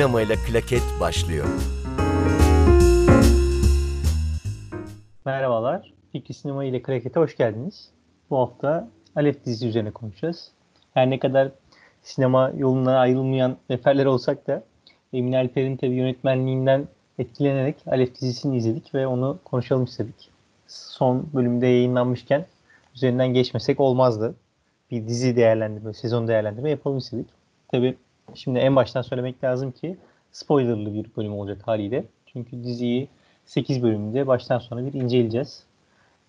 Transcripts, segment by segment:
Sinemayla Klaket başlıyor. Merhabalar. Fikri Sinema ile Kraket'e hoş geldiniz. Bu hafta Alef dizisi üzerine konuşacağız. Her ne kadar sinema yoluna ayrılmayan neferler olsak da Emin Alper'in tabii yönetmenliğinden etkilenerek Alef dizisini izledik ve onu konuşalım istedik. Son bölümde yayınlanmışken üzerinden geçmesek olmazdı. Bir dizi değerlendirme, sezon değerlendirme yapalım istedik. Tabii şimdi en baştan söylemek lazım ki spoilerlı bir bölüm olacak haliyle. Çünkü diziyi 8 bölümde baştan sona bir inceleyeceğiz.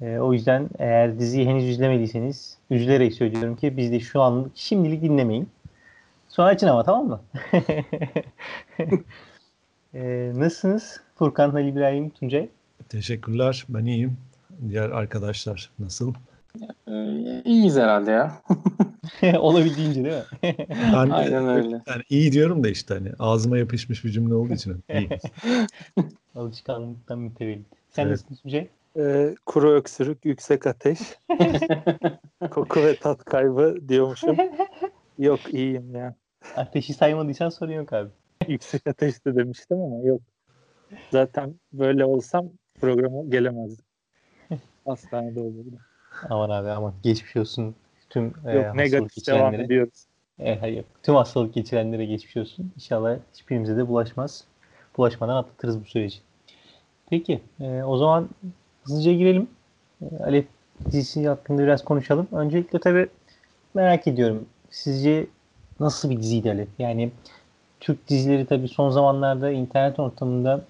E, o yüzden eğer diziyi henüz izlemediyseniz üzülerek söylüyorum ki biz de şu an şimdilik dinlemeyin. Sonra açın ama tamam mı? e, nasılsınız? Furkan, Halil İbrahim, Tuncay? Teşekkürler. Ben iyiyim. Diğer arkadaşlar nasıl? Ee, iyiyiz herhalde ya. Olabildiğince değil mi? Ben Aynen öyle. Yani iyi diyorum da işte hani ağzıma yapışmış bir cümle olduğu için iyi. Alışkanlıktan mütevellit. Sen Evet. nasılsın Tuncay? Ee, kuru öksürük, yüksek ateş, koku ve tat kaybı diyormuşum. Yok iyiyim ya. Ateşi saymadıysan sorun yok abi. Yüksek ateş de demiştim ama yok. Zaten böyle olsam programa gelemezdim. Hastanede olurdu. Aman abi aman geçmiş olsun tüm e, Yok hastalık negatif devam ediyoruz. E, hayır. Tüm hastalık geçirenlere geçmiş olsun. İnşallah hiçbirimize de bulaşmaz. Bulaşmadan atlatırız bu süreci. Peki. e, o zaman hızlıca girelim. E, Alef dizisi hakkında biraz konuşalım. Öncelikle tabii merak ediyorum. Sizce nasıl bir diziydi Alef? Yani Türk dizileri tabii son zamanlarda internet ortamında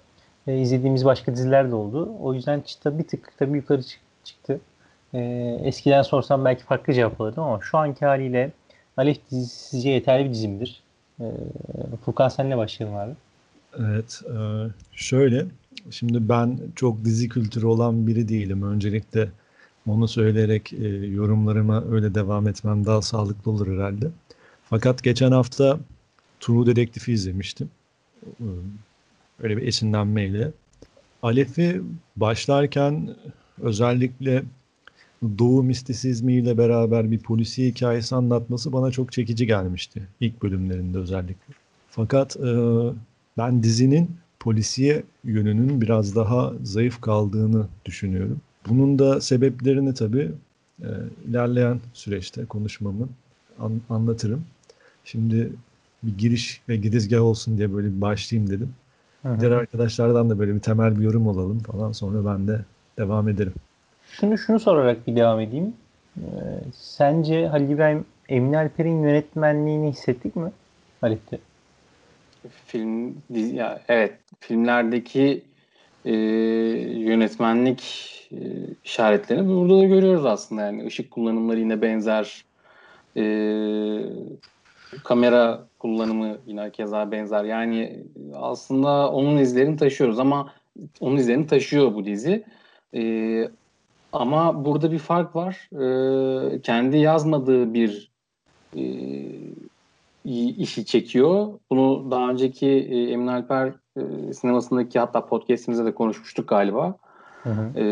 e, izlediğimiz başka diziler de oldu. O yüzden çıta bir tık tabii yukarı çık- çıktı. E, eskiden sorsam belki farklı cevap alırdım ama şu anki haliyle Alef dizisi sizce yeterli bir dizi midir? E, Furkan senle başlayalım abi. Evet. e, şöyle. Şimdi ben çok dizi kültürü olan biri değilim. Öncelikle onu söyleyerek e, yorumlarıma öyle devam etmem daha sağlıklı olur herhalde. Fakat geçen hafta True Detective'i izlemiştim. E, Öyle bir esinlenmeyle. Alef'i başlarken özellikle Doğu mistisizmiyle beraber bir polisi hikayesi anlatması bana çok çekici gelmişti. ilk bölümlerinde özellikle. Fakat e, ben dizinin polisiye yönünün biraz daha zayıf kaldığını düşünüyorum. Bunun da sebeplerini tabii e, ilerleyen süreçte konuşmamı an- anlatırım. Şimdi bir giriş ve girizgah olsun diye böyle bir başlayayım dedim. Diğer arkadaşlardan da böyle bir temel bir yorum alalım falan sonra ben de devam ederim. Şunu şunu sorarak bir devam edeyim. E, sence Halil İbrahim Emin Alper'in yönetmenliğini hissettik mi Alef'te? Film dizi, ya evet filmlerdeki e, yönetmenlik e, işaretlerini burada da görüyoruz aslında yani ışık kullanımları yine benzer e, kamera kullanımı yine keza benzer yani aslında onun izlerini taşıyoruz ama onun izlerini taşıyor bu dizi E, ama burada bir fark var E, kendi yazmadığı bir e, işi çekiyor. Bunu daha önceki e, Emin Alper e, sinemasındaki hatta podcastimizde de konuşmuştuk galiba. Hı hı. E,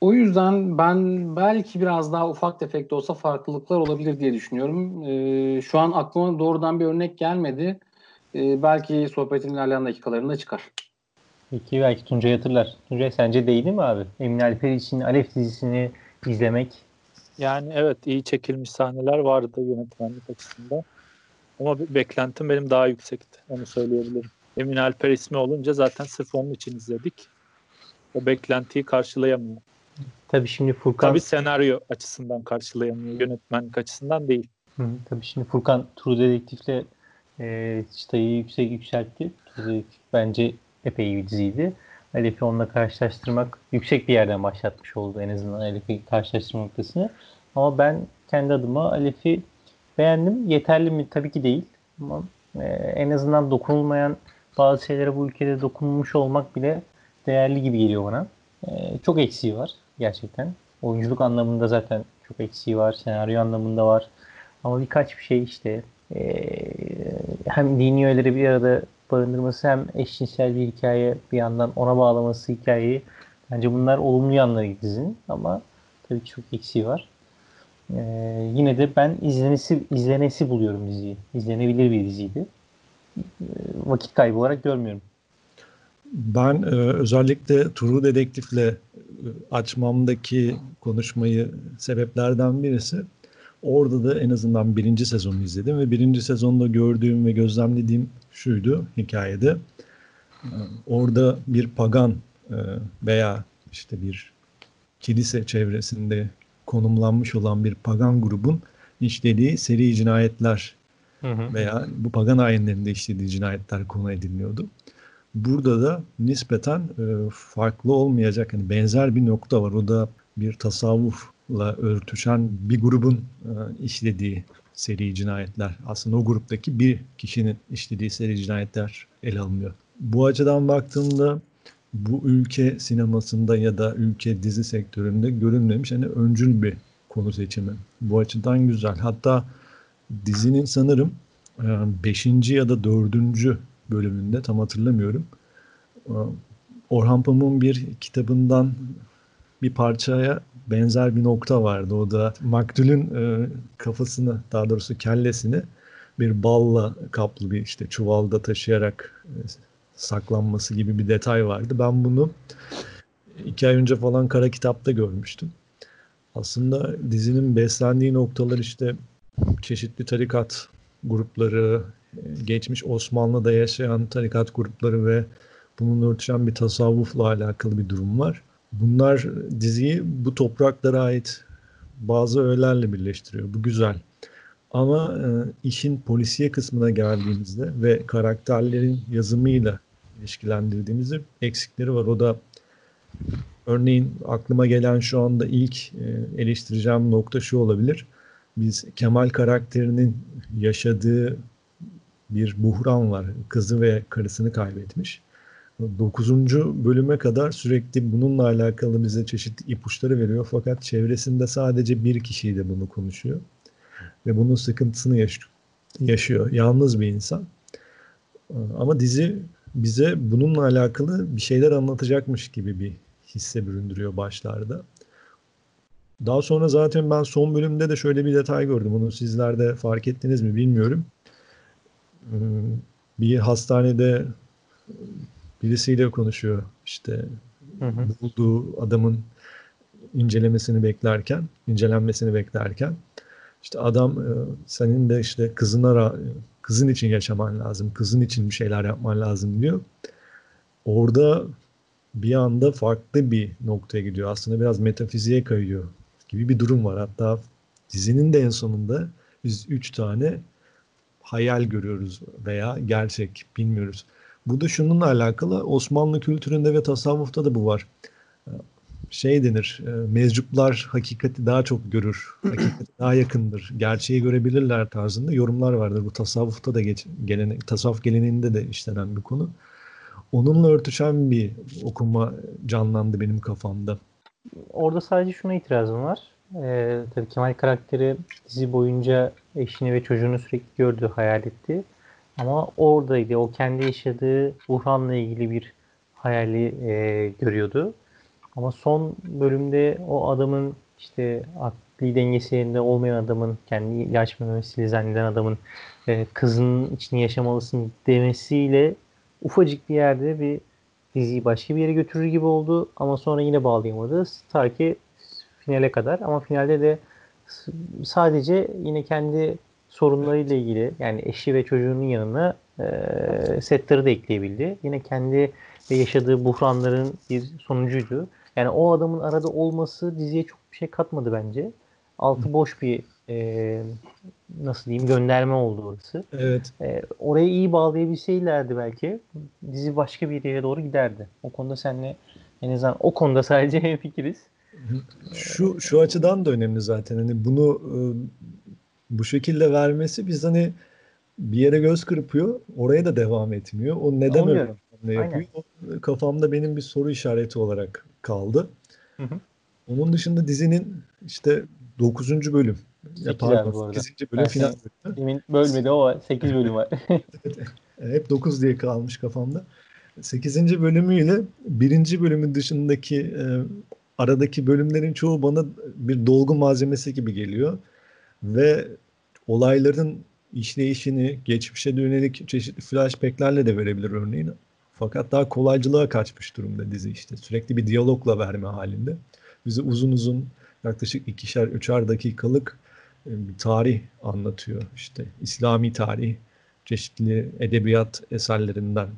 o yüzden ben belki biraz daha ufak tefek de olsa farklılıklar olabilir diye düşünüyorum. E, şu an aklıma doğrudan bir örnek gelmedi. E, belki sohbetin ilerleyen dakikalarında çıkar. Peki belki Tuncay hatırlar. Tuncay sence değdi mi abi? Emin Alper için Alef dizisini izlemek Yani evet iyi çekilmiş sahneler vardı yönetmenlik açısından. Ama be- beklentim benim daha yüksekti. Onu söyleyebilirim. Emin Alper ismi olunca zaten sırf onun için izledik. O beklentiyi karşılayamıyor. Tabii şimdi Furkan Tabii senaryo açısından karşılayamıyor. Yönetmenlik açısından değil. Hı hı, tabii şimdi Furkan True Detective'le e, çıtayı yüksek yükseltti. True Detective bence epey bir diziydi. Alef'i onunla karşılaştırmak yüksek bir yerden başlatmış oldu en azından Alef'i karşılaştırma noktasını. Ama ben kendi adıma Alef'i beğendim. Yeterli mi? Tabii ki değil. Ama e, en azından dokunulmayan bazı şeylere bu ülkede dokunmuş olmak bile değerli gibi geliyor bana. E, çok eksiği var gerçekten. Oyunculuk anlamında zaten çok eksiği var. Senaryo anlamında var. Ama birkaç bir şey işte e, hem dini öğeleri bir arada barındırması hem eşcinsel bir hikaye bir yandan ona bağlaması hikayeyi bence bunlar olumlu yanları dizinin ama tabii çok eksiği var. E, yine de ben izlenesi, izlenesi buluyorum diziyi. İzlenebilir bir diziydi. vakit kaybı olarak görmüyorum. Ben e, özellikle True Dedektif'le e, açmamdaki konuşmayı sebeplerden birisi orada da en azından birinci sezonu izledim ve birinci sezonda gördüğüm ve gözlemlediğim şuydu hikayede. Orada bir pagan e, veya işte bir kilise çevresinde konumlanmış olan bir pagan grubun işlediği seri cinayetler hı hı. veya bu pagan ayinlerinde işlediği cinayetler konu ediliyordu. Burada da nispeten e, farklı olmayacak yani benzer bir nokta var. O da bir tasavvufla örtüşen bir grubun e, işlediği seri cinayetler. Aslında o gruptaki bir kişinin işlediği seri cinayetler ele alınıyor. Bu açıdan baktığımda bu ülke sinemasında ya da ülke dizi sektöründe görünmemiş hani öncül bir konu seçimi. Bu açıdan güzel. Hatta dizinin sanırım 5. ya da 4. bölümünde tam hatırlamıyorum. Orhan Pamuk'un bir kitabından bir parçaya benzer bir nokta vardı. O da maktulün kafasını daha doğrusu kellesini bir balla kaplı bir işte çuvalda taşıyarak saklanması gibi bir detay vardı. Ben bunu iki ay önce falan kara kitapta görmüştüm. Aslında dizinin beslendiği noktalar işte çeşitli tarikat grupları, geçmiş Osmanlı'da yaşayan tarikat grupları ve bunun örtüşen bir tasavvufla alakalı bir durum var. Bunlar diziyi bu topraklara ait bazı öğelerle birleştiriyor. Bu güzel. Ama e, işin polisiye kısmına geldiğimizde ve karakterlerin yazımıyla ilişkilendirdiğimizde eksikleri var. O da örneğin aklıma gelen şu anda ilk e, eleştireceğim nokta şu olabilir. Biz Kemal karakterinin yaşadığı bir buhran var. Kızı ve karısını kaybetmiş. 9. bölüme kadar sürekli bununla alakalı bize çeşitli ipuçları veriyor. Fakat çevresinde sadece bir kişiyle bunu konuşuyor. Ve bunun sıkıntısını yaş- yaşıyor. Yalnız bir insan. Ama dizi bize bununla alakalı bir şeyler anlatacakmış gibi bir hisse büründürüyor başlarda. Daha sonra zaten ben son bölümde de şöyle bir detay gördüm. Onu sizler de fark ettiniz mi bilmiyorum. Ee, bir hastanede birisiyle konuşuyor. İşte hı hı. bulduğu adamın incelemesini beklerken, incelenmesini beklerken işte adam e, senin de işte kızına kızın için yaşaman lazım, kızın için bir şeyler yapman lazım diyor. Orada bir anda farklı bir noktaya gidiyor. Aslında biraz metafiziğe kayıyor gibi bir durum var. Hatta dizinin de en sonunda biz üç tane hayal görüyoruz veya gerçek bilmiyoruz. Bu da şununla alakalı Osmanlı kültüründe ve tasavvufta da bu var. Şey denir, e, mecuplar hakikati daha çok görür, hakikati daha yakındır, gerçeği görebilirler tarzında yorumlar vardır. Bu tasavvufta da geç, gelene, tasavvuf geleneğinde de işlenen bir konu. Onunla örtüşen bir okuma canlandı benim kafamda. Orada sadece şuna itirazım var. Ee, tabii Kemal karakteri dizi boyunca eşini ve çocuğunu sürekli gördü, hayal etti. Ama oradaydı. O kendi yaşadığı buhranla ilgili bir hayali e, görüyordu. Ama son bölümde o adamın işte akli dengesi yerinde olmayan adamın kendi ilaç memesiyle zanneden adamın e, kızının içini yaşamalısın demesiyle ufacık bir yerde bir diziyi başka bir yere götürür gibi oldu ama sonra yine bağlayamadı. Ta ki finale kadar ama finalde de sadece yine kendi sorunlarıyla ilgili yani eşi ve çocuğunun yanına e, setleri de ekleyebildi. Yine kendi yaşadığı buhranların bir sonucuydu. Yani o adamın arada olması diziye çok bir şey katmadı bence. Altı boş bir e, nasıl diyeyim gönderme oldu orası. Evet. E, orayı iyi bağlayabilseylerdi belki dizi başka bir yere doğru giderdi. O konuda seninle en azından o konuda sadece hemfikiriz. Şu şu açıdan da önemli zaten. Hani bunu e, bu şekilde vermesi biz hani bir yere göz kırpıyor, oraya da devam etmiyor. O neden Olmuyor. öyle yapıyor? O, kafamda benim bir soru işareti olarak kaldı. Hı hı. Onun dışında dizinin işte 9. bölüm. Ya pardon 8. bölüm final bölümü. Bölmedi o 8 bölüm var. Hep 9 diye kalmış kafamda. 8. bölümüyle 1. bölümün dışındaki e, aradaki bölümlerin çoğu bana bir dolgu malzemesi gibi geliyor. Ve olayların işleyişini geçmişe dönelik çeşitli flashbacklerle de verebilir örneğin. Fakat daha kolaycılığa kaçmış durumda dizi işte. Sürekli bir diyalogla verme halinde. Bize uzun uzun yaklaşık ikişer, üçer dakikalık e, bir tarih anlatıyor. İşte İslami tarih, çeşitli edebiyat eserlerinden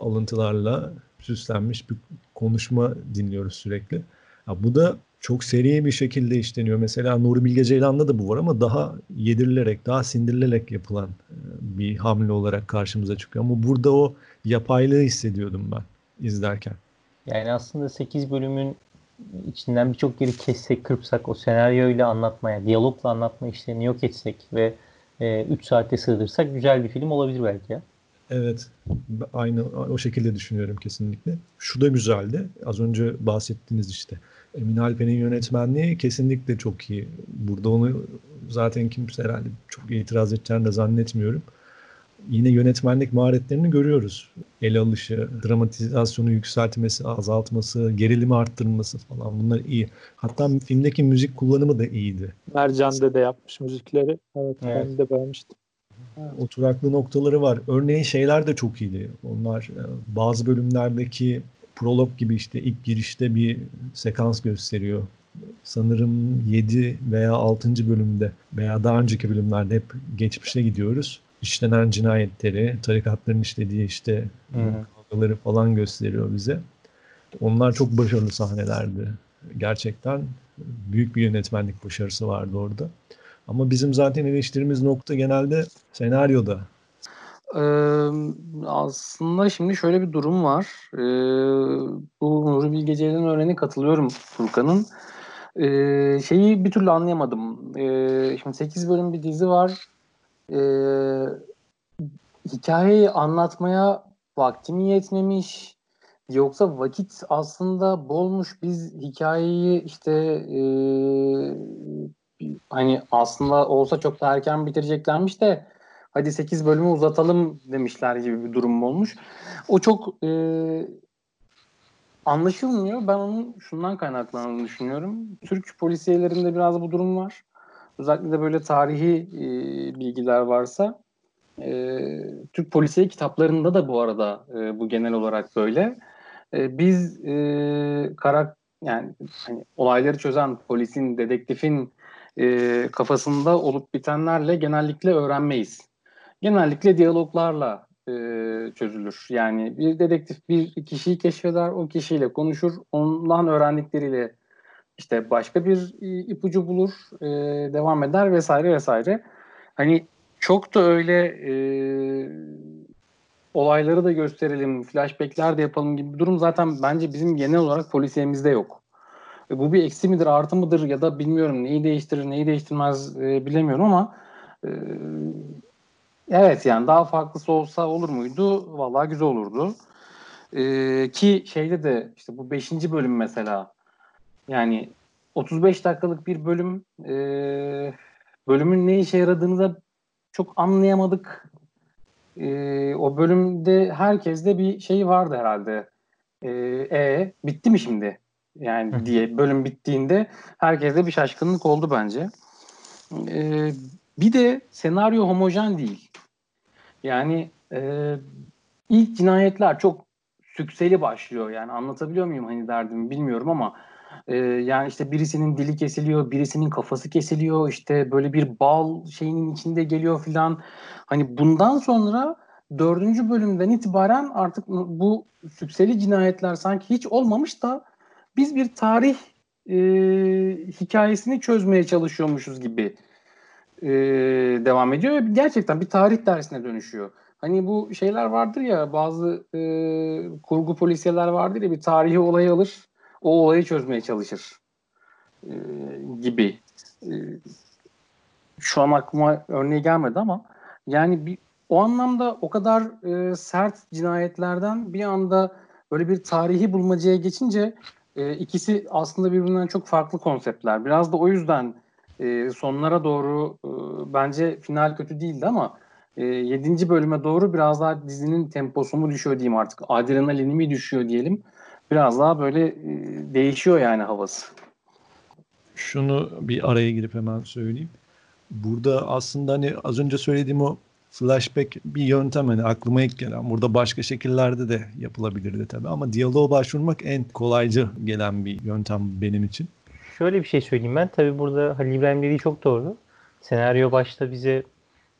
alıntılarla süslenmiş bir konuşma dinliyoruz sürekli. Ya bu da çok seri bir şekilde işleniyor. Mesela Nuri Bilge Ceylan'da da bu var ama daha yedirilerek, daha sindirilerek yapılan e, bir hamle olarak karşımıza çıkıyor. Ama burada o yapaylığı hissediyordum ben izlerken. Yani aslında 8 bölümün içinden birçok yeri kessek, kırpsak, o senaryoyla anlatmaya, diyalogla anlatma işlerini yok etsek ve 3 e, saate sığdırsak güzel bir film olabilir belki ya. Evet. Aynı o şekilde düşünüyorum kesinlikle. Şu da güzeldi. Az önce bahsettiğiniz işte. Emin Alpen'in yönetmenliği kesinlikle çok iyi. Burada onu zaten kimse herhalde çok itiraz edeceğini de zannetmiyorum. Yine yönetmenlik maharetlerini görüyoruz. El alışı, dramatizasyonu yükseltmesi, azaltması, gerilimi arttırması falan bunlar iyi. Hatta filmdeki müzik kullanımı da iyiydi. Mercan de yapmış müzikleri. Evet, evet. ben de beğenmiştim. Oturaklı noktaları var. Örneğin şeyler de çok iyiydi. Onlar e, bazı bölümlerdeki prolog gibi işte ilk girişte bir sekans gösteriyor. Sanırım 7 veya 6. bölümde veya daha önceki bölümlerde hep geçmişe gidiyoruz. İşlenen cinayetleri, tarikatların işlediği işte kavgaları falan gösteriyor bize. Onlar çok başarılı sahnelerdi. Gerçekten büyük bir yönetmenlik başarısı vardı orada. Ama bizim zaten eleştirimiz nokta genelde senaryoda. Ee, aslında şimdi şöyle bir durum var. Ee, bu Nuri Bilge Ceylan örneğine katılıyorum Furkan'ın. Ee, şeyi bir türlü anlayamadım. Ee, şimdi 8 bölüm bir dizi var. Ee, hikayeyi anlatmaya vaktim yetmemiş. Yoksa vakit aslında bolmuş. Biz hikayeyi işte e, hani aslında olsa çok da erken bitireceklermiş de hadi 8 bölümü uzatalım demişler gibi bir durum olmuş. O çok e, anlaşılmıyor. Ben onun şundan kaynaklandığını düşünüyorum. Türk polisiyelerinde biraz bu durum var. Özellikle de böyle tarihi e, bilgiler varsa e, Türk polisiye kitaplarında da bu arada e, bu genel olarak böyle. E, biz e, karak yani hani olayları çözen polisin, dedektifin e, kafasında olup bitenlerle genellikle öğrenmeyiz. Genellikle diyaloglarla e, çözülür. Yani bir dedektif bir kişiyi keşfeder, o kişiyle konuşur, ondan öğrendikleriyle işte başka bir ipucu bulur, e, devam eder vesaire vesaire. Hani çok da öyle e, olayları da gösterelim, flashbackler de yapalım gibi bir durum zaten bence bizim genel olarak polisiyemizde yok. E, bu bir eksi midir, artı mıdır ya da bilmiyorum neyi değiştirir, neyi değiştirmez e, bilemiyorum ama e, evet yani daha farklısı olsa olur muydu? Vallahi güzel olurdu. E, ki şeyde de işte bu 5. bölüm mesela yani 35 dakikalık bir bölüm e, bölümün ne işe yaradığını da çok anlayamadık. E, o bölümde herkeste bir şey vardı herhalde. E, e bitti mi şimdi? Yani diye bölüm bittiğinde herkeste bir şaşkınlık oldu bence. E, bir de senaryo homojen değil. Yani e, ilk cinayetler çok sükseli başlıyor. Yani anlatabiliyor muyum hani derdimi bilmiyorum ama e, yani işte birisinin dili kesiliyor, birisinin kafası kesiliyor. işte böyle bir bal şeyinin içinde geliyor filan. Hani bundan sonra dördüncü bölümden itibaren artık bu sükseli cinayetler sanki hiç olmamış da biz bir tarih e, hikayesini çözmeye çalışıyormuşuz gibi e, devam ediyor ve gerçekten bir tarih dersine dönüşüyor. Hani bu şeyler vardır ya bazı e, kurgu polisiyeler vardır ya bir tarihi olayı alır o olayı çözmeye çalışır e, gibi. E, şu an aklıma örneği gelmedi ama yani bir o anlamda o kadar e, sert cinayetlerden bir anda böyle bir tarihi bulmacaya geçince e, ikisi aslında birbirinden çok farklı konseptler. Biraz da o yüzden e, sonlara doğru e, bence final kötü değildi ama e, 7. bölüme doğru biraz daha dizinin temposu mu düşüyor diyeyim artık. Adrenalini mi düşüyor diyelim. Biraz daha böyle e, değişiyor yani havası. Şunu bir araya girip hemen söyleyeyim. burada aslında hani az önce söylediğim o flashback bir yöntem hani aklıma ilk gelen. Burada başka şekillerde de yapılabilirdi tabii ama diyaloğa başvurmak en kolayca gelen bir yöntem benim için. Şöyle bir şey söyleyeyim ben. Tabii burada Halil İbrahim dediği çok doğru. Senaryo başta bize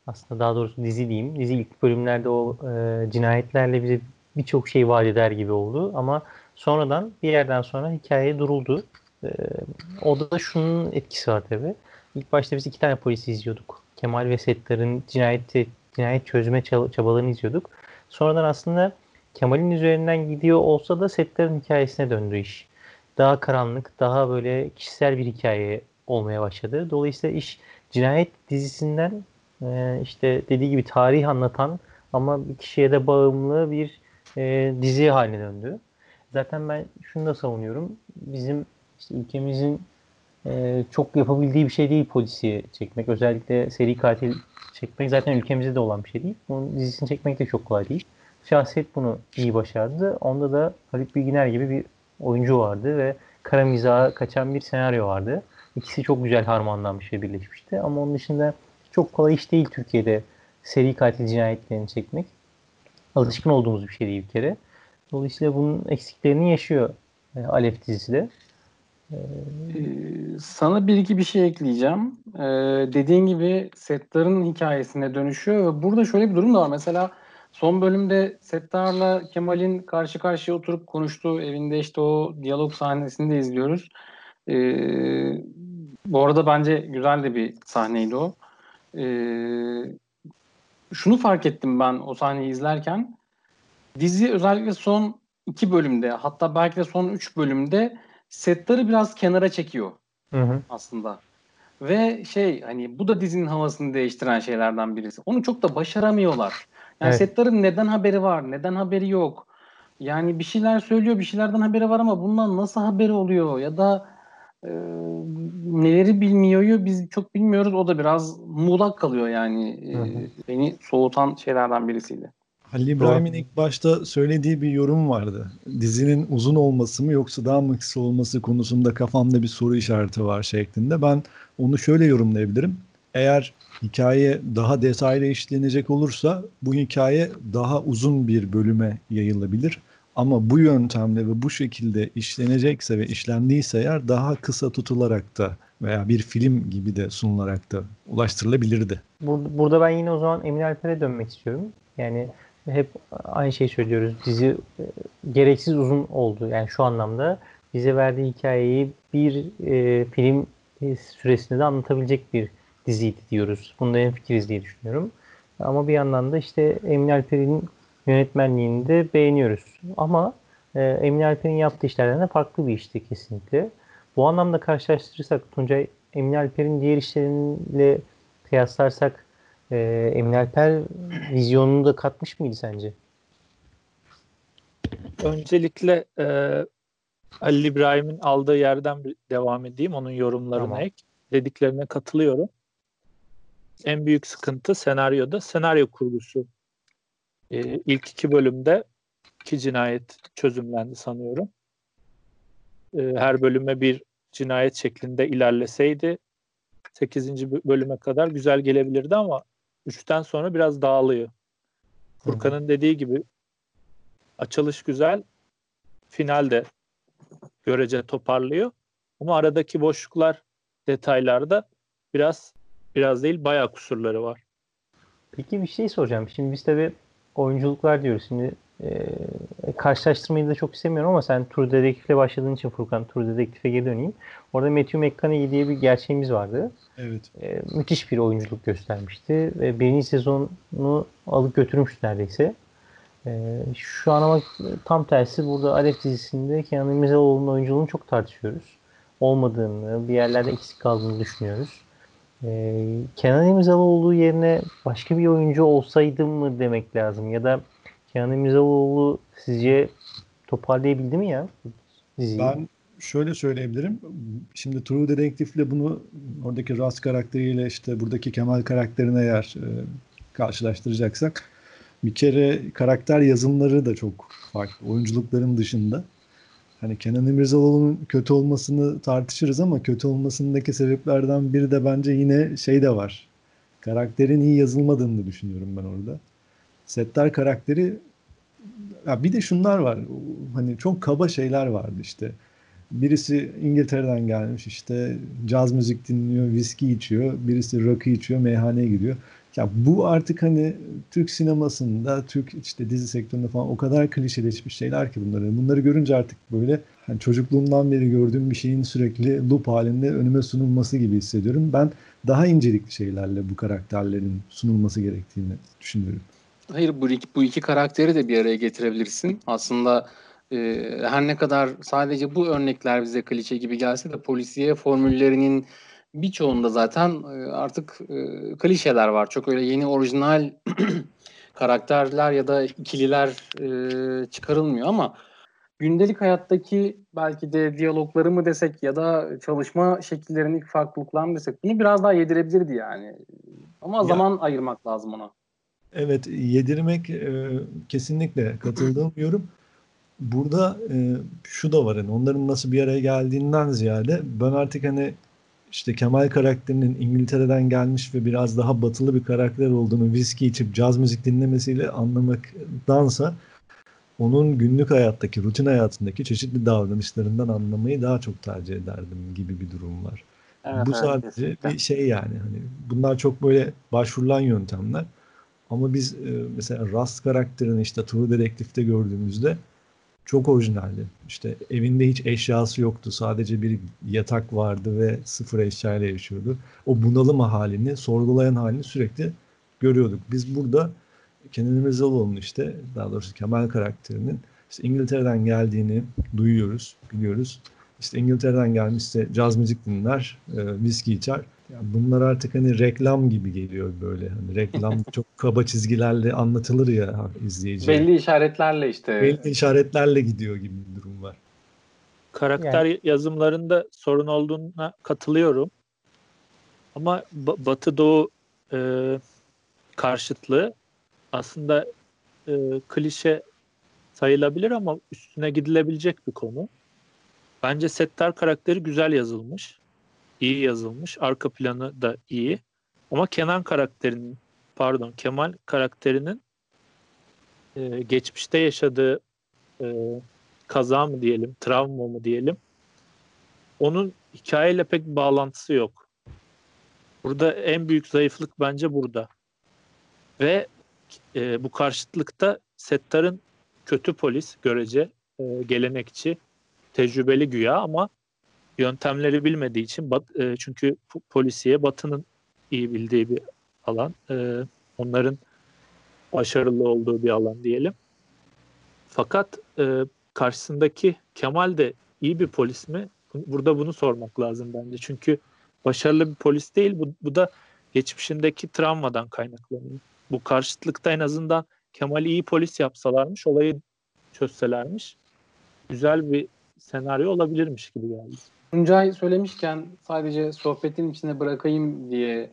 aslında daha doğrusu dizi diyeyim. Dizi ilk bölümlerde o e, cinayetlerle bize birçok şey vaat eder gibi oldu. Ama sonradan bir yerden sonra hikaye duruldu. E, o da şunun etkisi var tabii. İlk başta biz iki tane polisi izliyorduk. Kemal ve Settar'ın cinayeti, cinayet çözme çabalarını izliyorduk. Sonradan aslında Kemal'in üzerinden gidiyor olsa da Settar'ın hikayesine döndü iş. Daha karanlık, daha böyle kişisel bir hikaye olmaya başladı. Dolayısıyla iş cinayet dizisinden e, işte dediği gibi tarih anlatan ama bir kişiye de bağımlı bir e, dizi haline döndü. Zaten ben şunu da savunuyorum. Bizim işte ülkemizin e, çok yapabildiği bir şey değil polisi çekmek. Özellikle seri katil çekmek zaten ülkemizde de olan bir şey değil. Bunun dizisini çekmek de çok kolay değil. Şahsiyet bunu iyi başardı. Onda da Haluk Bilginer gibi bir oyuncu vardı ve kara mizaha kaçan bir senaryo vardı. İkisi çok güzel harmanlanmış ve birleşmişti. Ama onun dışında çok kolay iş değil Türkiye'de seri katil cinayetlerini çekmek. Alışkın olduğumuz bir şey değil bir kere. Dolayısıyla bunun eksiklerini yaşıyor e, Alef dizisi de. Ee, sana bir iki bir şey ekleyeceğim. Ee, dediğin gibi Settar'ın hikayesine dönüşüyor ve burada şöyle bir durum da var. Mesela son bölümde Settar'la Kemal'in karşı karşıya oturup konuştuğu evinde işte o diyalog sahnesini de izliyoruz. Ee, bu arada bence güzel de bir sahneydi o. Ee, şunu fark ettim ben o sahneyi izlerken. Dizi özellikle son iki bölümde hatta belki de son üç bölümde setleri biraz kenara çekiyor hı hı. aslında. Ve şey hani bu da dizinin havasını değiştiren şeylerden birisi. Onu çok da başaramıyorlar. Yani Evet. setlerin neden haberi var, neden haberi yok? Yani bir şeyler söylüyor, bir şeylerden haberi var ama bundan nasıl haberi oluyor ya da e, neleri bilmiyor biz çok bilmiyoruz. O da biraz muğlak kalıyor yani. E, Hı beni soğutan şeylerden birisiydi. Halil İbrahim'in ilk başta söylediği bir yorum vardı. Dizinin uzun olması mı yoksa daha mı kısa olması konusunda kafamda bir soru işareti var şeklinde. Ben onu şöyle yorumlayabilirim. Eğer hikaye daha detaylı işlenecek olursa bu hikaye daha uzun bir bölüme yayılabilir. Ama bu yöntemle ve bu şekilde işlenecekse ve işlendiyse eğer daha kısa tutularak da veya bir film gibi de sunularak da ulaştırılabilirdi. Burada, ben yine o zaman Emin Alper'e dönmek istiyorum. Yani hep aynı şeyi söylüyoruz. Dizi e, gereksiz uzun oldu. Yani şu anlamda bize verdiği hikayeyi bir e, film e, süresinde de anlatabilecek bir diziydi diyoruz. Bunda en fikiriz diye düşünüyorum. Ama bir yandan da işte Emin Alper'in yönetmenliğini de beğeniyoruz. Ama e, Emin Alper'in yaptığı işlerden de farklı bir işti kesinlikle. Bu anlamda karşılaştırırsak Tuncay Emin Alper'in diğer işleriyle kıyaslarsak e, Emin Alper vizyonunu da katmış mıydı sence? Öncelikle e, Halil İbrahim'in aldığı yerden devam edeyim. Onun yorumlarına Tamam. ek. Dediklerine katılıyorum. En büyük sıkıntı senaryoda senaryo kurgusu. E, ilk iki bölümde iki cinayet çözümlendi sanıyorum. E, her bölüme bir cinayet şeklinde ilerleseydi 8. bö- bölüme kadar güzel gelebilirdi ama 3'ten sonra biraz dağılıyor. Furkan'ın dediği gibi açılış güzel, final de görece toparlıyor. Ama aradaki boşluklar detaylarda biraz biraz değil bayağı kusurları var. Peki bir şey soracağım. Şimdi biz tabii oyunculuklar diyoruz. Şimdi e, karşılaştırmayı da çok istemiyorum ama sen True Detective'le başladığın için Furkan True Detective'e geri döneyim. Orada Matthew McConaughey diye bir gerçeğimiz vardı. Evet. E, müthiş bir oyunculuk göstermişti. Ve birinci sezonu alıp götürmüş neredeyse. E, şu an ama tam tersi burada Alef dizisinde Kenan İmirzalıoğlu'nun oyunculuğunu çok tartışıyoruz. Olmadığını, bir yerlerde eksik kaldığını düşünüyoruz. E, Kenan İmirzalıoğlu yerine başka bir oyuncu olsaydı mı demek lazım ya da Kenan İmirzalıoğlu sizce toparlayabildi mi ya diziyi? Ben şöyle söyleyebilirim. Şimdi True Detective'le bunu oradaki Ras karakteriyle işte buradaki Kemal karakterine eğer e, karşılaştıracaksak bir kere karakter yazımları da çok farklı. Oyunculukların dışında. Hani Kenan İmirzalıoğlu'nun kötü olmasını tartışırız ama kötü olmasındaki sebeplerden biri de bence yine şey de var. Karakterin iyi yazılmadığını düşünüyorum ben orada. Settar karakteri ya bir de şunlar var. Hani çok kaba şeyler vardı işte. Birisi İngiltere'den gelmiş işte caz müzik dinliyor, viski içiyor. Birisi rakı içiyor, meyhaneye gidiyor. Ya bu artık hani Türk sinemasında, Türk işte dizi sektöründe falan o kadar klişeleşmiş şeyler ki bunları. Bunları görünce artık böyle hani çocukluğumdan beri gördüğüm bir şeyin sürekli loop halinde önüme sunulması gibi hissediyorum. Ben daha incelikli şeylerle bu karakterlerin sunulması gerektiğini düşünüyorum. Hayır bu iki, bu iki karakteri de bir araya getirebilirsin. Aslında e, her ne kadar sadece bu örnekler bize klişe gibi gelse de polisiye formüllerinin birçoğunda zaten e, artık e, klişeler var. Çok öyle yeni orijinal karakterler ya da ikililer e, çıkarılmıyor ama gündelik hayattaki belki de diyalogları mı desek ya da çalışma şekillerindeki farklılıklar mı desek bunu biraz daha yedirebilirdi yani. Ama ya. zaman ayırmak lazım ona. Evet yedirmek e, kesinlikle katıldığım yorum. Burada e, şu da var hani onların nasıl bir araya geldiğinden ziyade ben artık hani işte Kemal karakterinin İngiltere'den gelmiş ve biraz daha batılı bir karakter olduğunu viski içip caz müzik dinlemesiyle anlamaktansa onun günlük hayattaki, rutin hayatındaki çeşitli davranışlarından anlamayı daha çok tercih ederdim gibi bir durum var. Evet, Bu sadece evet, bir şey yani. Hani bunlar çok böyle başvurulan yöntemler. Ama biz e, mesela Rust karakterini işte True Detective'de gördüğümüzde çok orijinaldi. İşte evinde hiç eşyası yoktu. Sadece bir yatak vardı ve sıfır eşyayla yaşıyordu. O bunalım halini, sorgulayan halini sürekli görüyorduk. Biz burada Kenan İmirzalıoğlu'nun işte daha doğrusu Kemal karakterinin işte İngiltere'den geldiğini duyuyoruz, biliyoruz. İşte İngiltere'den gelmişse caz müzik dinler, e, viski içer. Yani bunlar artık hani reklam gibi geliyor böyle. Hani reklam çok kaba çizgilerle anlatılır ya izleyiciye. Belli işaretlerle işte. Belli işaretlerle gidiyor gibi bir durum var. Karakter yani. yazımlarında sorun olduğuna katılıyorum. Ama Batı Doğu e, karşıtlığı aslında e, klişe sayılabilir ama üstüne gidilebilecek bir konu. Bence Settar karakteri güzel yazılmış iyi yazılmış. Arka planı da iyi. Ama Kenan karakterinin pardon Kemal karakterinin e, geçmişte yaşadığı e, kaza mı diyelim, travma mı diyelim. Onun hikayeyle pek bağlantısı yok. Burada en büyük zayıflık bence burada. Ve e, bu karşıtlıkta Settar'ın kötü polis görece e, gelenekçi, tecrübeli güya ama yöntemleri bilmediği için bat, e, çünkü polisiye Batı'nın iyi bildiği bir alan. E, onların başarılı olduğu bir alan diyelim. Fakat e, karşısındaki Kemal de iyi bir polis mi? Burada bunu sormak lazım bence. Çünkü başarılı bir polis değil. Bu, bu da geçmişindeki travmadan kaynaklanıyor. Bu karşıtlıkta en azından Kemal'i iyi polis yapsalarmış, olayı çözselermiş güzel bir senaryo olabilirmiş gibi geldi. Tuncay söylemişken sadece sohbetin içine bırakayım diye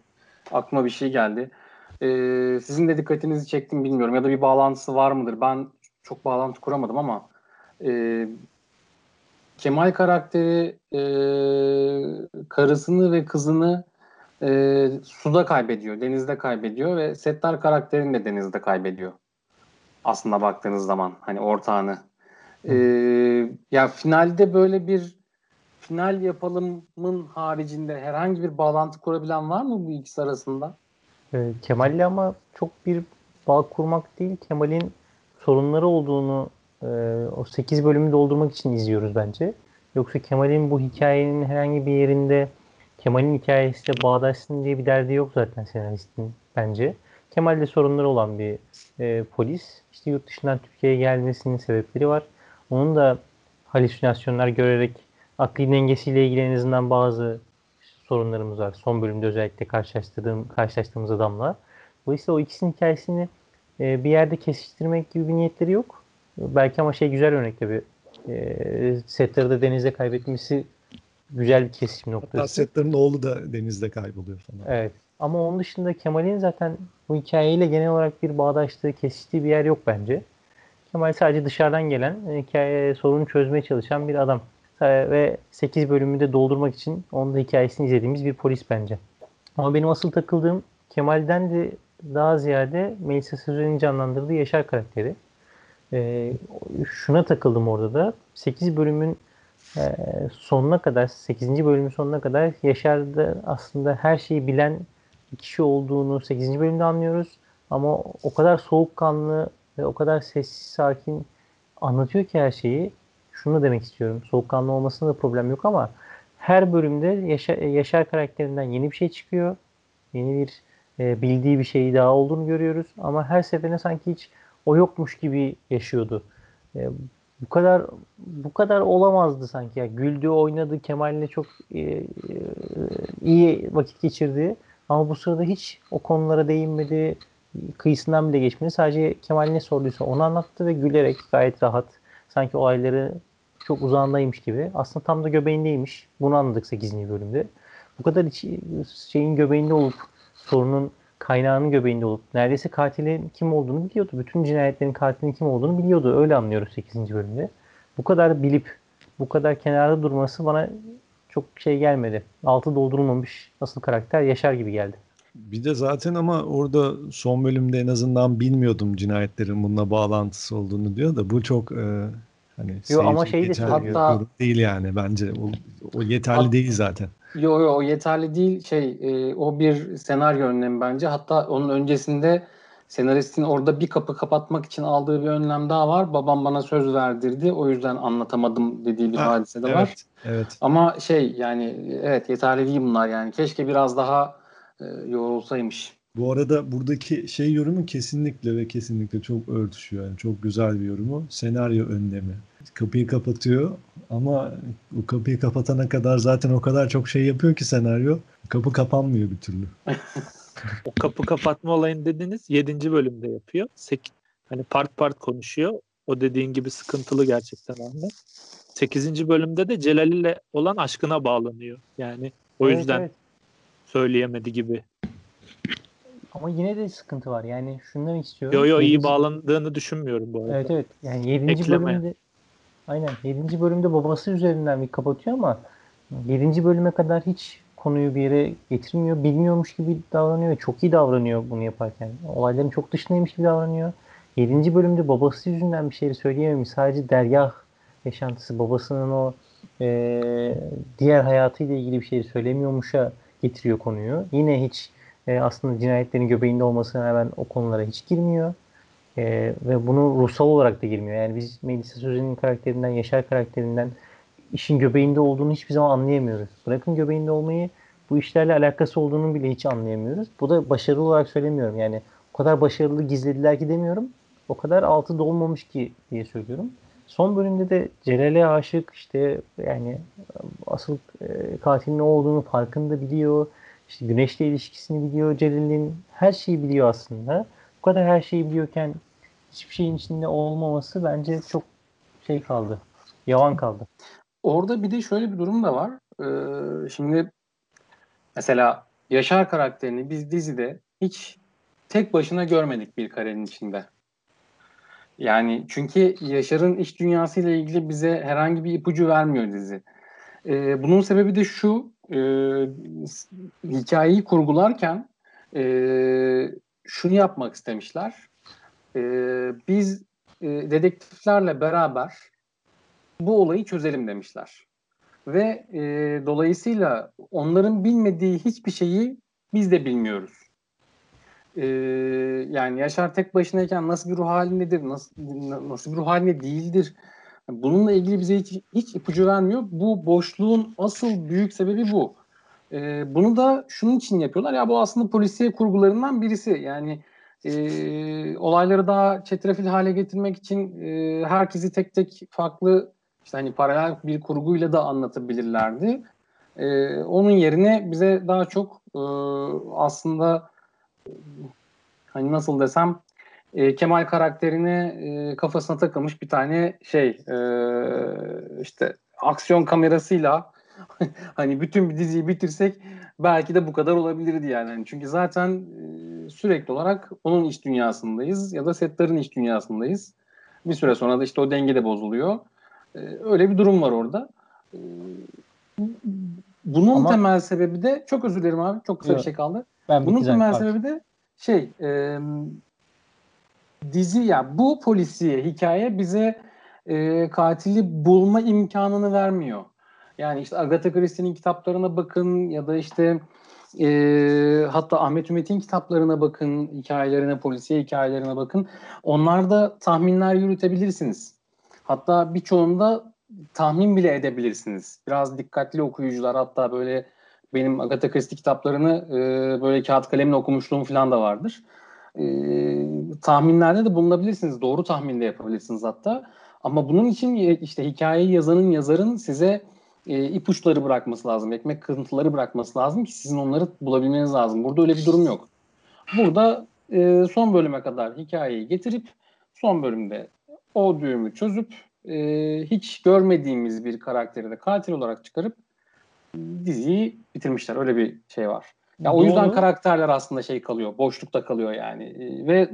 aklıma bir şey geldi. Ee, sizin de dikkatinizi çektim bilmiyorum ya da bir bağlantısı var mıdır? Ben çok bağlantı kuramadım ama e, Kemal karakteri e, karısını ve kızını e, suda kaybediyor, denizde kaybediyor ve Settar karakterini de denizde kaybediyor. Aslında baktığınız zaman hani ortağını. E, ya finalde böyle bir final yapalımın haricinde herhangi bir bağlantı kurabilen var mı bu ikisi arasında? E, Kemal'le ama çok bir bağ kurmak değil. Kemal'in sorunları olduğunu e, o 8 bölümü doldurmak için izliyoruz bence. Yoksa Kemal'in bu hikayenin herhangi bir yerinde Kemal'in hikayesiyle bağdaşsın diye bir derdi yok zaten senaristin bence. Kemal'de sorunları olan bir e, polis. İşte yurt dışından Türkiye'ye gelmesinin sebepleri var. Onun da halüsinasyonlar görerek akli dengesiyle ilgili en azından bazı sorunlarımız var. Son bölümde özellikle karşılaştırdığım, karşılaştığımız adamla. Dolayısıyla o ikisinin hikayesini e, bir yerde kesiştirmek gibi bir niyetleri yok. Belki ama şey güzel örnek tabii. E, Settar'ı denizde kaybetmesi güzel bir kesişim noktası. Hatta Settar'ın oğlu da denizde kayboluyor falan. Evet. Ama onun dışında Kemal'in zaten bu hikayeyle genel olarak bir bağdaştığı, kesiştiği bir yer yok bence. Kemal sadece dışarıdan gelen e, hikaye sorunu çözmeye çalışan bir adam. E, ve 8 bölümü de doldurmak için onun da hikayesini izlediğimiz bir polis bence. Ama benim asıl takıldığım Kemal'den de daha ziyade Melisa Sözen'in canlandırdığı Yaşar karakteri. E, şuna takıldım orada da. 8 bölümün e, sonuna kadar, 8. bölümün sonuna kadar Yaşar'da aslında her şeyi bilen bir kişi olduğunu 8. bölümde anlıyoruz. Ama o kadar soğukkanlı ve o kadar sessiz, sakin anlatıyor ki her şeyi. Şunu demek istiyorum. Soğukkanlı olmasında da problem yok ama her bölümde Yaşar, Yaşar karakterinden yeni bir şey çıkıyor. Yeni bir e, bildiği bir şeyi daha olduğunu görüyoruz. Ama her seferinde sanki hiç o yokmuş gibi yaşıyordu. E, bu kadar bu kadar olamazdı sanki. Yani güldü, oynadı, Kemal'le çok e, e, iyi vakit geçirdi. Ama bu sırada hiç o konulara değinmedi. Kıyısından bile geçmedi. Sadece Kemal ne sorduysa onu anlattı ve gülerek gayet rahat. Sanki olayları çok uzağındaymış gibi. Aslında tam da göbeğindeymiş. Bunu anladık 8. bölümde. Bu kadar iç, şeyin göbeğinde olup sorunun kaynağının göbeğinde olup neredeyse katilin kim olduğunu biliyordu. Bütün cinayetlerin katilinin kim olduğunu biliyordu. Öyle anlıyoruz 8. bölümde. Bu kadar bilip bu kadar kenarda durması bana çok şey gelmedi. Altı doldurulmamış asıl karakter Yaşar gibi geldi. Bir de zaten ama orada son bölümde en azından bilmiyordum cinayetlerin bununla bağlantısı olduğunu diyor da bu çok e, hani Yo, ama şey de hatta değil yani bence o, o yeterli hat, değil zaten. Yo yo o yeterli değil şey e, o bir senaryo önlemi bence hatta onun öncesinde senaristin orada bir kapı kapatmak için aldığı bir önlem daha var. Babam bana söz verdirdi. O yüzden anlatamadım dediği bir ha, hadise de evet, var. Evet. Ama şey yani evet yeterli değil bunlar yani. Keşke biraz daha e, yoğrulsaymış. Bu arada buradaki şey yorumu kesinlikle ve kesinlikle çok örtüşüyor. Yani çok güzel bir yorumu. Senaryo önlemi. Kapıyı kapatıyor ama o kapıyı kapatana kadar zaten o kadar çok şey yapıyor ki senaryo. Kapı kapanmıyor bir türlü. o kapı kapatma olayını dediniz 7. bölümde yapıyor. Sek hani part part konuşuyor. O dediğin gibi sıkıntılı gerçekten Ahmet. 8. bölümde de Celal ile olan aşkına bağlanıyor. Yani o evet, yüzden evet. söyleyemedi gibi. Ama yine de sıkıntı var. Yani şunu demek istiyorum. Yo yo iyi bağlandığını düşünmüyorum bu arada. Evet evet. Yani 7. Ekleme. bölümde Aynen. 7. bölümde babası üzerinden bir kapatıyor ama 7. bölüme kadar hiç konuyu bir yere getirmiyor. Bilmiyormuş gibi davranıyor ve çok iyi davranıyor bunu yaparken. Olayların çok dışındaymış gibi davranıyor. 7. bölümde babası yüzünden bir şeyleri söyleyememiş. Sadece dergah yaşantısı, babasının o e, diğer hayatıyla ilgili bir şeyi söylemiyormuşa getiriyor konuyu. Yine hiç e, aslında cinayetlerin göbeğinde olmasına rağmen o konulara hiç girmiyor. E, ve bunu ruhsal olarak da girmiyor. Yani biz Melisa Sözen'in karakterinden, Yaşar karakterinden işin göbeğinde olduğunu hiçbir zaman anlayamıyoruz. Bırakın göbeğinde olmayı bu işlerle alakası olduğunu bile hiç anlayamıyoruz. Bu da başarılı olarak söylemiyorum. Yani o kadar başarılı gizlediler ki demiyorum. O kadar altı dolmamış ki diye söylüyorum. Son bölümde de Celal'e aşık işte yani asıl e, katilin ne olduğunu farkında biliyor. İşte Güneş'le ilişkisini biliyor Celal'in. Her şeyi biliyor aslında. Bu kadar her şeyi biliyorken hiçbir şeyin içinde olmaması bence çok şey kaldı. Yavan kaldı. Orada bir de şöyle bir durum da var. Ee, şimdi mesela Yaşar karakterini biz dizide hiç tek başına görmedik bir karenin içinde. Yani çünkü Yaşar'ın iç dünyasıyla ilgili bize herhangi bir ipucu vermiyor dizi. Ee, bunun sebebi de şu, e, hikayeyi kurgularken e, şunu yapmak istemişler. E, biz e, dedektiflerle beraber bu olayı çözelim demişler. Ve e, dolayısıyla onların bilmediği hiçbir şeyi biz de bilmiyoruz. E, yani Yaşar tek başınayken nasıl bir ruh halindedir, nasıl, nasıl bir ruh halinde değildir. Bununla ilgili bize hiç, hiç ipucu vermiyor. Bu boşluğun asıl büyük sebebi bu. E, bunu da şunun için yapıyorlar. Ya bu aslında polisiye kurgularından birisi. Yani e, olayları daha çetrefil hale getirmek için e, herkesi tek tek farklı işte hani paralel bir kurguyla da anlatabilirlerdi. E, onun yerine bize daha çok e, aslında hani nasıl desem e, Kemal karakterine e, kafasına takılmış bir tane şey e, işte aksiyon kamerasıyla hani bütün bir diziyi bitirsek belki de bu kadar olabilirdi yani. yani çünkü zaten e, sürekli olarak onun iç dünyasındayız ya da setlerin iç dünyasındayız. Bir süre sonra da işte o denge de bozuluyor. E, öyle bir durum var orada. E, bunun Ama- temel sebebi de çok özür dilerim abi çok kısa Yok. bir şey kaldı. Ben Bunun temel zaten. sebebi de şey e, dizi ya bu polisiye hikaye bize e, katili bulma imkanını vermiyor. Yani işte Agatha Christie'nin kitaplarına bakın ya da işte e, hatta Ahmet Ümit'in kitaplarına bakın, hikayelerine, polisiye hikayelerine bakın. Onlarda tahminler yürütebilirsiniz. Hatta birçoğunda tahmin bile edebilirsiniz. Biraz dikkatli okuyucular hatta böyle benim Agatha Christie kitaplarını e, böyle kağıt kalemle okumuşluğum falan da vardır. E, tahminlerde de bulunabilirsiniz. Doğru tahmin de yapabilirsiniz hatta. Ama bunun için işte hikayeyi yazanın, yazarın size e, ipuçları bırakması lazım. Ekmek kırıntıları bırakması lazım ki sizin onları bulabilmeniz lazım. Burada öyle bir durum yok. Burada e, son bölüme kadar hikayeyi getirip son bölümde o düğümü çözüp e, hiç görmediğimiz bir karakteri de katil olarak çıkarıp diziyi bitirmişler. Öyle bir şey var. Ya o yüzden Doğru. karakterler aslında şey kalıyor, boşlukta kalıyor yani. E, ve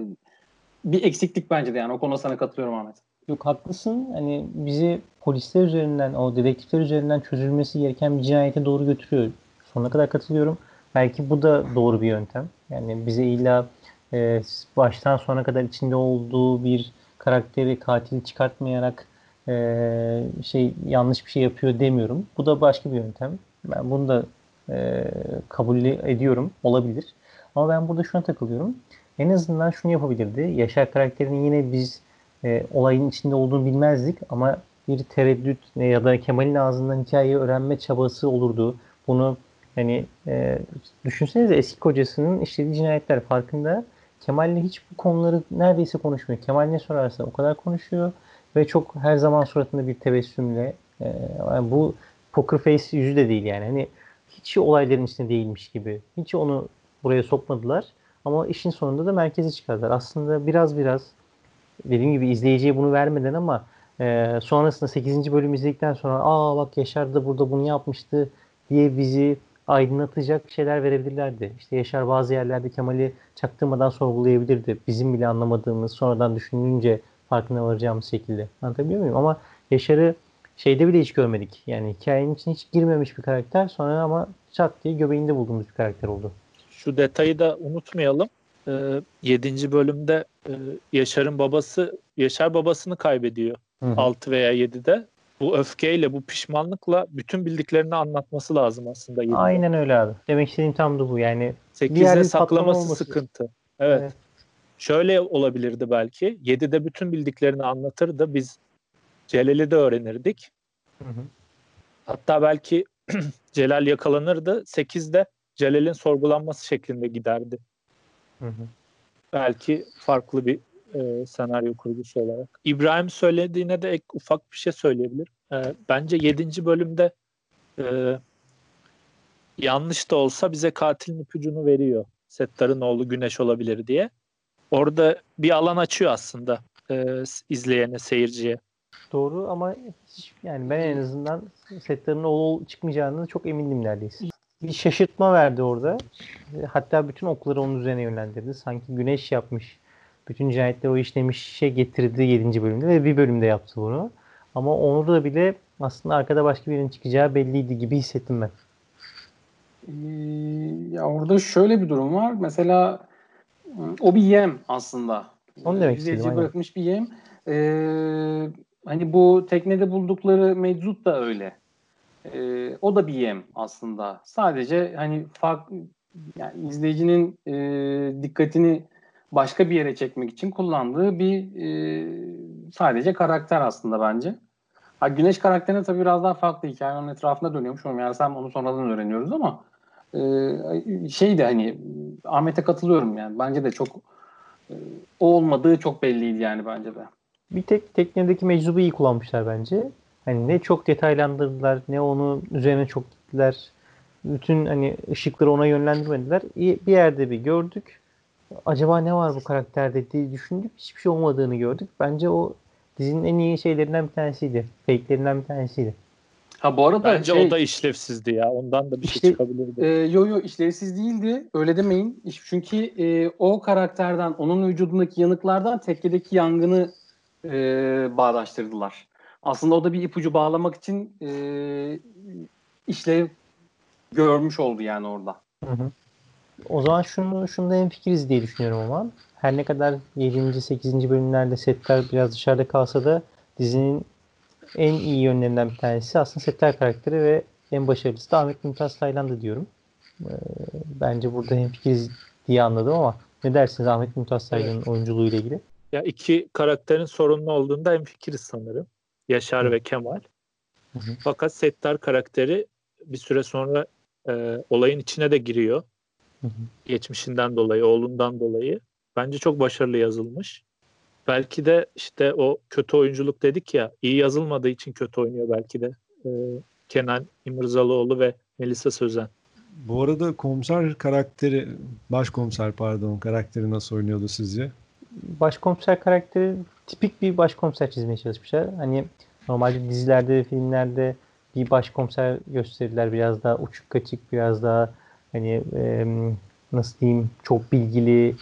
bir eksiklik bence de yani. O konuda sana katılıyorum Ahmet. Yok haklısın. Hani bizi polisler üzerinden, o dedektifler üzerinden çözülmesi gereken bir cinayete doğru götürüyor. Sonuna kadar katılıyorum. Belki bu da doğru bir yöntem. Yani bize illa e, baştan sona kadar içinde olduğu bir karakteri katil çıkartmayarak e, şey yanlış bir şey yapıyor demiyorum. Bu da başka bir yöntem. Ben bunu da e, kabul ediyorum. Olabilir. Ama ben burada şuna takılıyorum. En azından şunu yapabilirdi. Yaşar karakterini yine biz e, olayın içinde olduğunu bilmezdik ama bir tereddüt ya da Kemal'in ağzından hikayeyi öğrenme çabası olurdu. Bunu hani e, düşünsenize eski kocasının işlediği cinayetler farkında. Kemal'le hiç bu konuları neredeyse konuşmuyor. Kemal ne sorarsa o kadar konuşuyor ve çok her zaman suratında bir tebessümle e, yani bu poker face yüzü de değil yani. Hani hiç olayların içinde değilmiş gibi. Hiç onu buraya sokmadılar. Ama işin sonunda da merkeze çıkardılar. Aslında biraz biraz dediğim gibi izleyiciye bunu vermeden ama e, sonrasında 8. bölüm izledikten sonra aa bak Yaşar da burada bunu yapmıştı diye bizi aydınlatacak şeyler verebilirlerdi. İşte Yaşar bazı yerlerde Kemal'i çaktırmadan sorgulayabilirdi. Bizim bile anlamadığımız sonradan düşününce farkına varacağımız şekilde. Anlatabiliyor muyum? Ama Yaşar'ı şeyde bile hiç görmedik. Yani hikayenin içine hiç girmemiş bir karakter sonra ama çat diye göbeğinde bulduğumuz bir karakter oldu. Şu detayı da unutmayalım. Ee, 7. bölümde e, Yaşar'ın babası Yaşar babasını kaybediyor. Hı hı. 6 veya 7'de. Bu öfkeyle, bu pişmanlıkla bütün bildiklerini anlatması lazım aslında. 7'de. Aynen öyle abi. Demek istediğim tam da bu. Yani 8'de yerde bir patlama saklaması sıkıntı. Evet. Evet. Şöyle olabilirdi belki. 7'de bütün bildiklerini anlatırdı. Biz Celal'i de öğrenirdik. Hı hı. Hatta belki Celal yakalanırdı. 8'de Celal'in sorgulanması şeklinde giderdi. Hı hı. Belki farklı bir e, senaryo kurgusu olarak. İbrahim söylediğine de ek ufak bir şey söyleyebilir. E, bence 7. bölümde e, yanlış da olsa bize katilin ipucunu veriyor. Settar'ın oğlu Güneş olabilir diye. Orada bir alan açıyor aslında e, izleyene, seyirciye. Doğru ama hiç, yani ben en azından Settar'ın oğlu çıkmayacağını çok emindim neredeyse. Bir şaşırtma verdi orada. Hatta bütün okları onun üzerine yönlendirdi. Sanki güneş yapmış. Bütün cinayetleri o işlemiş şey getirdi 7. bölümde ve bir bölümde yaptı bunu. Ama onu da bile aslında arkada başka birinin çıkacağı belliydi gibi hissettim ben. Ee, ya orada şöyle bir durum var. Mesela o bir yem aslında. Onu demek İzleyici istedim, bırakmış bir yem. Ee, hani bu teknede buldukları mevcut da öyle. Ee, o da bir yem aslında. Sadece hani farklı yani izleyicinin e, dikkatini başka bir yere çekmek için kullandığı bir e, sadece karakter aslında bence. Ha, Güneş karakterine tabii biraz daha farklı hikaye onun etrafında dönüyormuş. Onu meğersem onu sonradan öğreniyoruz ama e, şey de hani Ahmet'e katılıyorum yani. Bence de çok e, o olmadığı çok belliydi yani bence de. Bir tek teknedeki meczubu iyi kullanmışlar bence. Hani ne çok detaylandırdılar ne onu üzerine çok gittiler. Bütün hani ışıkları ona yönlendirmediler. İyi- Bir yerde bir gördük. Acaba ne var bu karakterde diye düşündük. Hiçbir şey olmadığını gördük. Bence o dizinin en iyi şeylerinden bir tanesiydi. Fake'lerinden bir tanesiydi. Ha bu arada Bence şey, o da işlevsizdi ya. Ondan da bir İşte- şey çıkabilirdi. e, yo yo işlevsiz değildi. Öyle demeyin. Çünkü e, o karakterden, onun vücudundaki yanıklardan tekkedeki yangını e, bağdaştırdılar. Aslında o da bir ipucu bağlamak için e, işlev görmüş oldu yani orada. Hı hı. O zaman şunu şunda en fikiriz diye düşünüyorum ama her ne kadar 7. 8. bölümlerde setler biraz dışarıda kalsa da dizinin en iyi yönlerinden bir tanesi aslında setler karakteri ve en başarılısı da Ahmet Mümtaz Taylan'dı diyorum. Ee, bence burada hem fikiriz diye anladım ama ne dersiniz Ahmet Mümtaz Taylan'ın evet. oyunculuğu ile ilgili? Ya iki karakterin sorunlu olduğunda en fikiriz sanırım. Yaşar Hı. ve Kemal. Hı hı. Fakat Settar karakteri bir süre sonra e, olayın içine de giriyor. Hı hı. Geçmişinden dolayı, oğlundan dolayı. Bence çok başarılı yazılmış. Belki de işte o kötü oyunculuk dedik ya, iyi yazılmadığı için kötü oynuyor belki de. E, Kenan İmirzalıoğlu ve Melisa Sözen. Bu arada komiser karakteri, başkomiser pardon karakteri nasıl oynuyordu sizce? Başkomiser karakteri tipik bir başkomiser çizmeye çalışmışlar. Hani normalde dizilerde, filmlerde bir başkomiser gösterirler biraz daha uçuk kaçık, biraz daha hani e, nasıl diyeyim çok bilgili,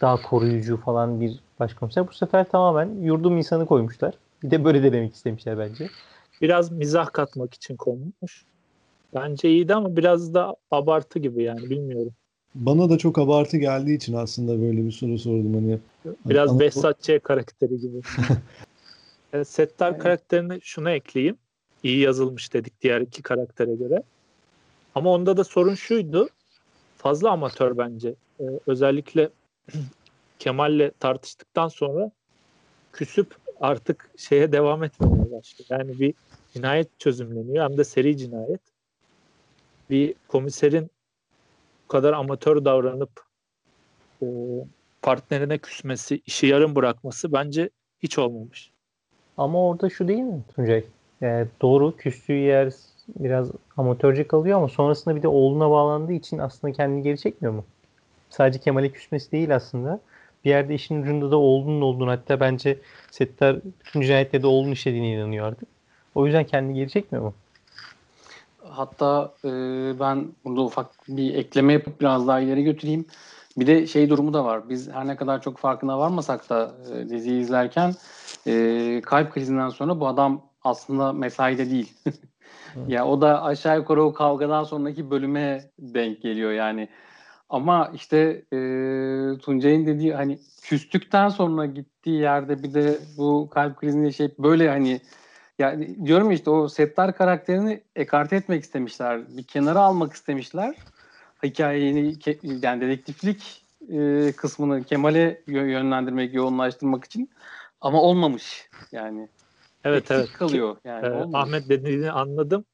daha koruyucu falan bir başkomiser. Bu sefer tamamen yurdum insanı koymuşlar. Bir de böyle de demek istemişler bence. Biraz mizah katmak için konmuş. Bence iyiydi ama biraz da abartı gibi yani bilmiyorum. Bana da çok abartı geldiği için aslında böyle bir soru sordum hani. Biraz hani, Behzat Ç. karakteri gibi. Settar karakterini şuna ekleyeyim. İyi yazılmış dedik diğer iki karaktere göre. Ama onda da sorun şuydu. Fazla amatör bence. Ee, özellikle Kemal'le tartıştıktan sonra küsüp artık şeye devam etmemeye başladı. Yani bir cinayet çözümleniyor hem de seri cinayet. Bir komiserin bu kadar amatör davranıp e, partnerine küsmesi, işi yarım bırakması bence hiç olmamış. Ama orada şu değil mi Tuncay? Yani doğru küstüğü yer biraz amatörce kalıyor ama sonrasında bir de oğluna bağlandığı için aslında kendini geri çekmiyor mu? Sadece Kemal'e küsmesi değil aslında. Bir yerde işin ucunda da oğlunun olduğunu hatta bence Settar bütün cinayetlerde oğlunun işlediğine inanıyor artık. O yüzden kendini geri çekmiyor mu? Hatta e, ben burada ufak bir ekleme yapıp biraz daha ileri götüreyim. Bir de şey durumu da var. Biz her ne kadar çok farkına varmasak da e, diziyi izlerken e, kalp krizinden sonra bu adam aslında mesaide değil. ya o da aşağı yukarı o kavgadan sonraki bölüme denk geliyor yani. Ama işte e, Tuncay'ın dediği hani küstükten sonra gittiği yerde bir de bu kalp krizini yaşayıp böyle hani yani diyorum işte o Settar karakterini ekarte etmek istemişler. Bir kenara almak istemişler. Hikayeyi yani dedektiflik e, kısmını Kemal'e yönlendirmek, yoğunlaştırmak için ama olmamış yani. Evet Eksik evet. kalıyor yani. Ee, Ahmet dediğini anladım.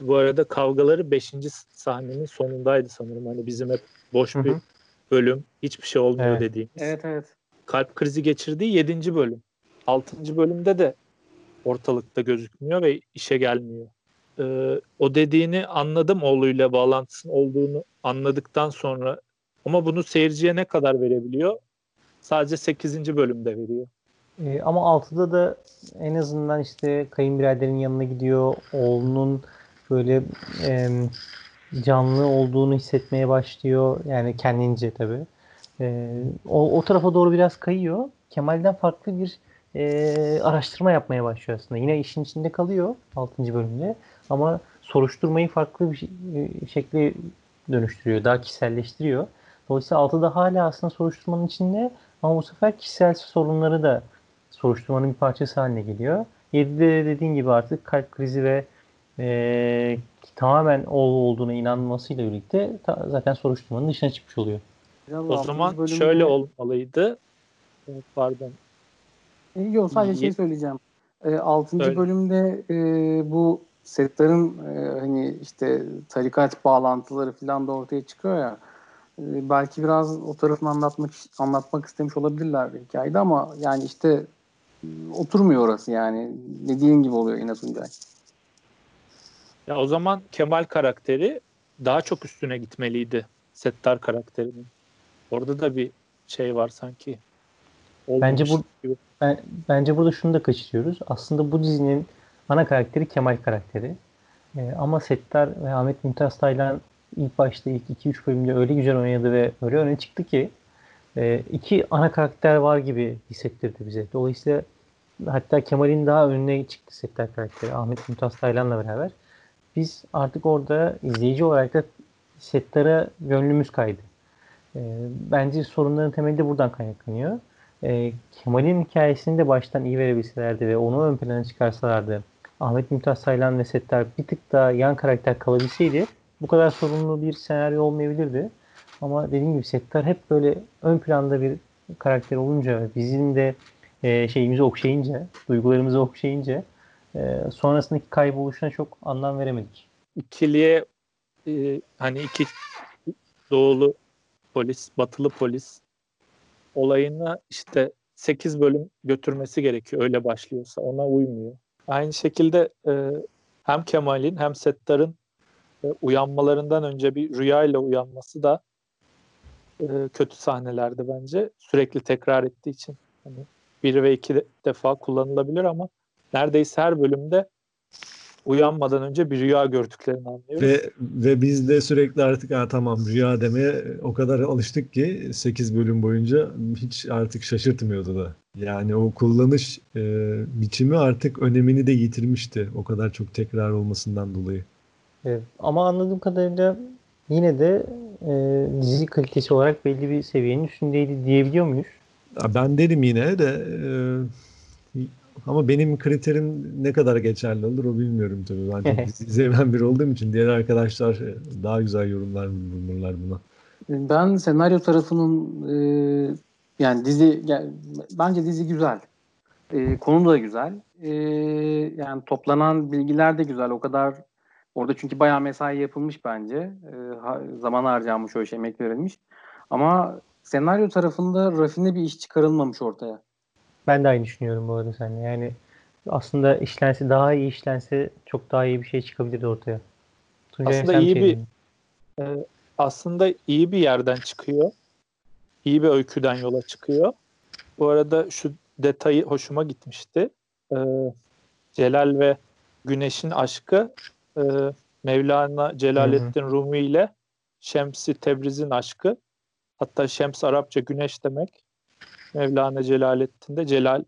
Bu arada kavgaları 5. sahnenin sonundaydı sanırım. Hani bizim hep boş Hı-hı. bir bölüm, hiçbir şey olmuyor evet. dediğimiz. Evet evet. Kalp krizi geçirdiği 7. bölüm. 6. bölümde de ortalıkta gözükmüyor ve işe gelmiyor. Ee, o dediğini anladım oğluyla bağlantısının olduğunu anladıktan sonra ama bunu seyirciye ne kadar verebiliyor? Sadece 8. bölümde veriyor. E, ama 6'da da en azından işte kayınbiraderin yanına gidiyor. Oğlunun böyle e, canlı olduğunu hissetmeye başlıyor. Yani kendince tabii. E, o, o tarafa doğru biraz kayıyor. Kemal'den farklı bir e, araştırma yapmaya başlıyor aslında. Yine işin içinde kalıyor 6. bölümde. Ama soruşturmayı farklı bir e, şekli dönüştürüyor. Daha kişiselleştiriyor. Dolayısıyla 6'da hala aslında soruşturmanın içinde ama bu sefer kişisel sorunları da soruşturmanın bir parçası haline geliyor. 7'de dediğin gibi artık kalp krizi ve e, tamamen oğlu olduğuna inanmasıyla birlikte ta, zaten soruşturmanın dışına çıkmış oluyor. O zaman bölümde... şöyle olmalıydı. Pardon. E, yok sadece şey söyleyeceğim. E, 6. Öyle. bölümde e, bu setlerin e, hani işte tarikat bağlantıları falan da ortaya çıkıyor ya. E, belki biraz o tarafını anlatmak anlatmak istemiş olabilirler hikayede ama yani işte oturmuyor orası yani. Dediğin gibi oluyor yine Tuncay. Ya o zaman Kemal karakteri daha çok üstüne gitmeliydi Settar karakterinin. Orada da bir şey var sanki. bence bu ben, bence burada şunu da kaçırıyoruz. Aslında bu dizinin ana karakteri Kemal karakteri. Ee, ama Settar ve Ahmet Mümtaz Taylan ilk başta ilk 2-3 bölümde öyle güzel oynadı ve öyle öne çıktı ki e, iki ana karakter var gibi hissettirdi bize. Dolayısıyla hatta Kemal'in daha önüne çıktı Settar karakteri Ahmet Mümtaz Taylan'la beraber. Biz artık orada izleyici olarak da Settar'a gönlümüz kaydı. E, bence sorunların temeli de buradan kaynaklanıyor. E, Kemal'in hikayesini de baştan iyi verebilselerdi ve onu ön plana çıkarsalardı Ahmet Mümtaz Taylan ve Settar bir tık daha yan karakter kalabilseydi bu kadar sorunlu bir senaryo olmayabilirdi. Ama dediğim gibi Settar hep böyle ön planda bir karakter olunca bizim de e, şeyimizi okşayınca, duygularımızı okşayınca e, sonrasındaki kayboluşuna çok anlam veremedik. İkiliye e, hani iki doğulu polis, batılı polis olayını işte 8 bölüm götürmesi gerekiyor öyle başlıyorsa. Ona uymuyor. Aynı şekilde e, hem Kemal'in hem Settar'ın e, uyanmalarından önce bir rüyayla uyanması da e, kötü sahnelerdi bence. Sürekli tekrar ettiği için. Hani bir ve iki de, defa kullanılabilir ama neredeyse her bölümde uyanmadan önce bir rüya gördüklerini anlıyoruz. Ve, ve biz de sürekli artık ha, tamam rüya demeye o kadar alıştık ki 8 bölüm boyunca hiç artık şaşırtmıyordu da. Yani o kullanış e, biçimi artık önemini de yitirmişti o kadar çok tekrar olmasından dolayı. Evet. Ama anladığım kadarıyla yine de e, dizi kalitesi olarak belli bir seviyenin üstündeydi diyebiliyor muyuz? Ben derim yine de e, ama benim kriterim ne kadar geçerli olur o bilmiyorum tabii. Ben çok dizi izleyen biri olduğum için diğer arkadaşlar daha güzel yorumlar bulurlar buna. Ben senaryo tarafının e, yani dizi yani, bence dizi güzel. E, konu da güzel. E, yani toplanan bilgiler de güzel. O kadar orada çünkü bayağı mesai yapılmış bence. E, ha, zaman harcanmış o iş, emek verilmiş. Ama senaryo tarafında rafine bir iş çıkarılmamış ortaya. Ben de aynı düşünüyorum bu arada seninle. Yani aslında işlense daha iyi işlense çok daha iyi bir şey çıkabilirdi ortaya. Tuncay aslında iyi bir e, aslında iyi bir yerden çıkıyor. İyi bir öyküden yola çıkıyor. Bu arada şu detayı hoşuma gitmişti. E, Celal ve Güneş'in aşkı e, Mevlana Celaleddin. Rumi ile Şemsi Tebriz'in aşkı. Hatta Şems Arapça güneş demek. Mevlana Celaleddin'de Celal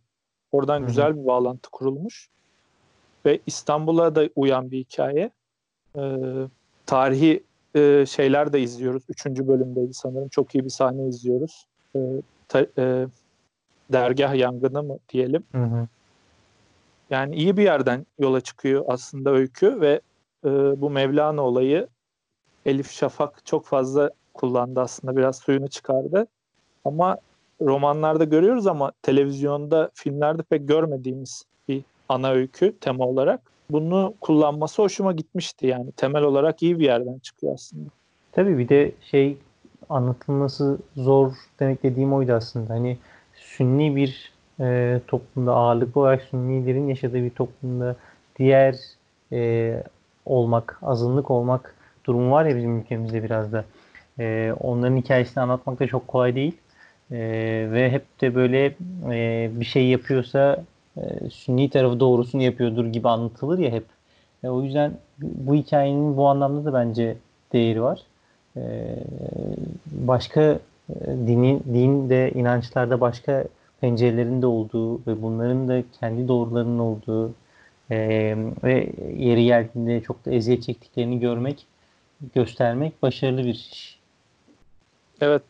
oradan Hı-hı. güzel bir bağlantı kurulmuş. Ve İstanbul'a da uyan bir hikaye. Ee, tarihi e, şeyler de izliyoruz. Üçüncü bölümdeydi sanırım. Çok iyi bir sahne izliyoruz. Ee, ta, e, dergah yangını mı diyelim. Hı-hı. Yani iyi bir yerden yola çıkıyor aslında öykü ve e, bu Mevlana olayı Elif Şafak çok fazla kullandı aslında biraz suyunu çıkardı. Ama romanlarda görüyoruz ama televizyonda, filmlerde pek görmediğimiz bir ana öykü tema olarak. Bunu kullanması hoşuma gitmişti yani. Temel olarak iyi bir yerden çıkıyor aslında. Tabii bir de şey anlatılması zor demek dediğim oydu aslında. Hani sünni bir e, toplumda ağırlıklı olarak sünnilerin yaşadığı bir toplumda diğer e, olmak, azınlık olmak durumu var ya bizim ülkemizde biraz da. E, onların hikayesini anlatmak da çok kolay değil. E, ve hep de böyle e, bir şey yapıyorsa e, sünni tarafı doğrusunu yapıyordur gibi anlatılır ya hep. E, o yüzden bu hikayenin bu anlamda da bence değeri var. E, başka e, dini, din de inançlarda başka pencerelerin de olduğu ve bunların da kendi doğrularının olduğu e, ve yeri geldiğinde çok da eziyet çektiklerini görmek, göstermek başarılı bir iş. Evet,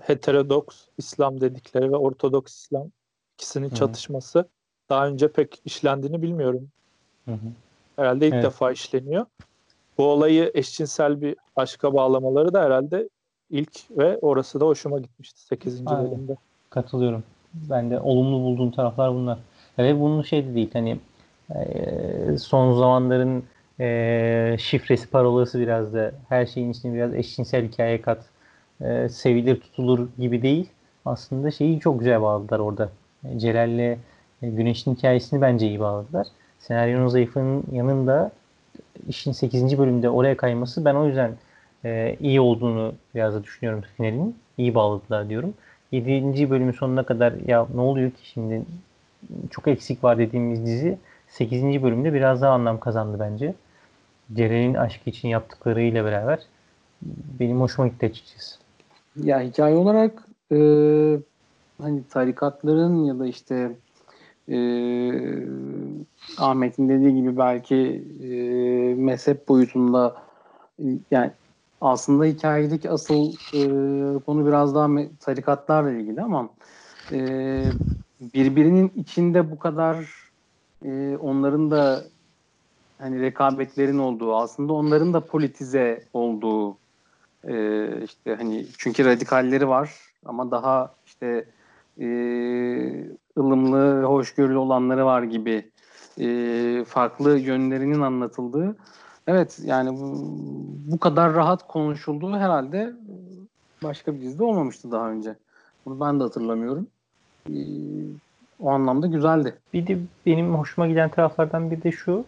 heterodoks İslam dedikleri ve Ortodoks İslam ikisinin Hı-hı. çatışması daha önce pek işlendiğini bilmiyorum. Hı-hı. Herhalde ilk evet. defa işleniyor. Bu olayı eşcinsel bir aşka bağlamaları da herhalde ilk ve orası da hoşuma gitmişti 8. Aynen. bölümde. Katılıyorum. Ben de olumlu bulduğum taraflar bunlar. Ve bunun şey de değil hani son zamanların e, şifresi parolası biraz da her şeyin içine biraz eşcinsel hikaye kat e, sevilir tutulur gibi değil. Aslında şeyi çok güzel bağladılar orada. E, Celal'le e, Güneş'in hikayesini bence iyi bağladılar. Senaryonun zayıfının yanında işin 8. bölümde oraya kayması ben o yüzden e, iyi olduğunu biraz da düşünüyorum finalin. İyi bağladılar diyorum. 7. bölümün sonuna kadar ya ne oluyor ki şimdi çok eksik var dediğimiz dizi 8. bölümde biraz daha anlam kazandı bence. Ceren'in aşkı için yaptıklarıyla beraber benim hoşuma gitti açıkçası. Ya hikaye olarak e, hani tarikatların ya da işte e, Ahmet'in dediği gibi belki e, mezhep boyutunda yani aslında hikayedeki asıl e, konu biraz daha tarikatlarla ilgili ama e, birbirinin içinde bu kadar e, onların da hani rekabetlerin olduğu aslında onların da politize olduğu e, işte hani çünkü radikalleri var ama daha işte e, ılımlı, hoşgörülü olanları var gibi e, farklı yönlerinin anlatıldığı. Evet yani bu, bu kadar rahat konuşulduğu herhalde başka bir dizide olmamıştı daha önce. Bunu ben de hatırlamıyorum. E, o anlamda güzeldi. Bir de benim hoşuma giden taraflardan bir de şu.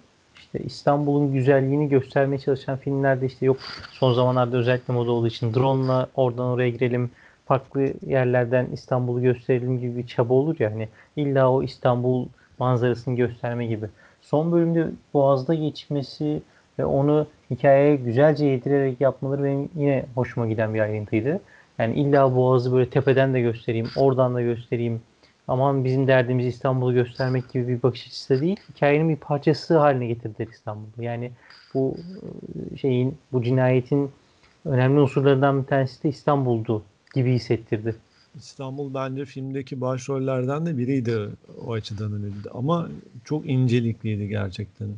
İşte İstanbul'un güzelliğini göstermeye çalışan filmlerde işte yok son zamanlarda özellikle moda olduğu için drone'la oradan oraya girelim farklı yerlerden İstanbul'u gösterelim gibi bir çaba olur ya hani illa o İstanbul manzarasını gösterme gibi. Son bölümde Boğaz'da geçmesi ve onu hikayeye güzelce yedirerek yapmaları benim yine hoşuma giden bir ayrıntıydı. Yani illa Boğaz'ı böyle tepeden de göstereyim, oradan da göstereyim. Aman bizim derdimiz İstanbul'u göstermek gibi bir bakış açısı değil. Hikayenin bir parçası haline getirdiler İstanbul'u. Yani bu şeyin, bu cinayetin önemli unsurlarından bir tanesi de İstanbul'du gibi hissettirdi. İstanbul bence filmdeki başrollerden de biriydi o açıdan önemli. Ama çok incelikliydi gerçekten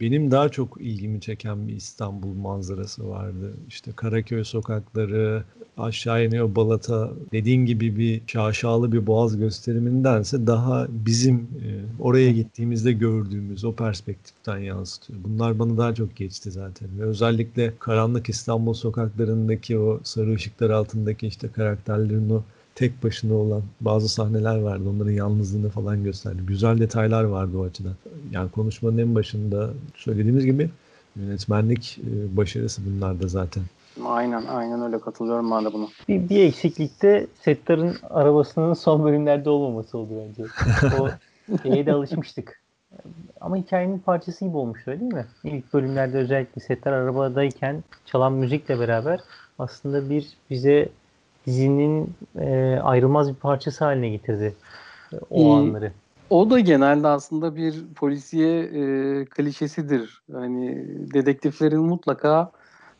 benim daha çok ilgimi çeken bir İstanbul manzarası vardı. İşte Karaköy sokakları, aşağı iniyor Balata. Dediğin gibi bir şaşalı bir boğaz gösterimindense daha bizim e, oraya gittiğimizde gördüğümüz o perspektiften yansıtıyor. Bunlar bana daha çok geçti zaten. Ve özellikle karanlık İstanbul sokaklarındaki o sarı ışıklar altındaki işte karakterlerin o tek başına olan bazı sahneler vardı. Onların yalnızlığını falan gösterdi. Güzel detaylar vardı o açıdan. Yani konuşmanın en başında söylediğimiz gibi yönetmenlik e, başarısı bunlarda zaten. Aynen aynen öyle katılıyorum ben de buna. Bir, bir eksiklikte Settar'ın arabasının son bölümlerde olmaması oldu bence. O şeye de alışmıştık. Ama hikayenin parçası gibi olmuş öyle değil mi? İlk bölümlerde özellikle Settar arabadayken çalan müzikle beraber aslında bir bize dizinin e, ayrılmaz bir parçası haline getirdi e, o ee, anları. O da genelde aslında bir polisiye e, klişesidir. Hani dedektiflerin mutlaka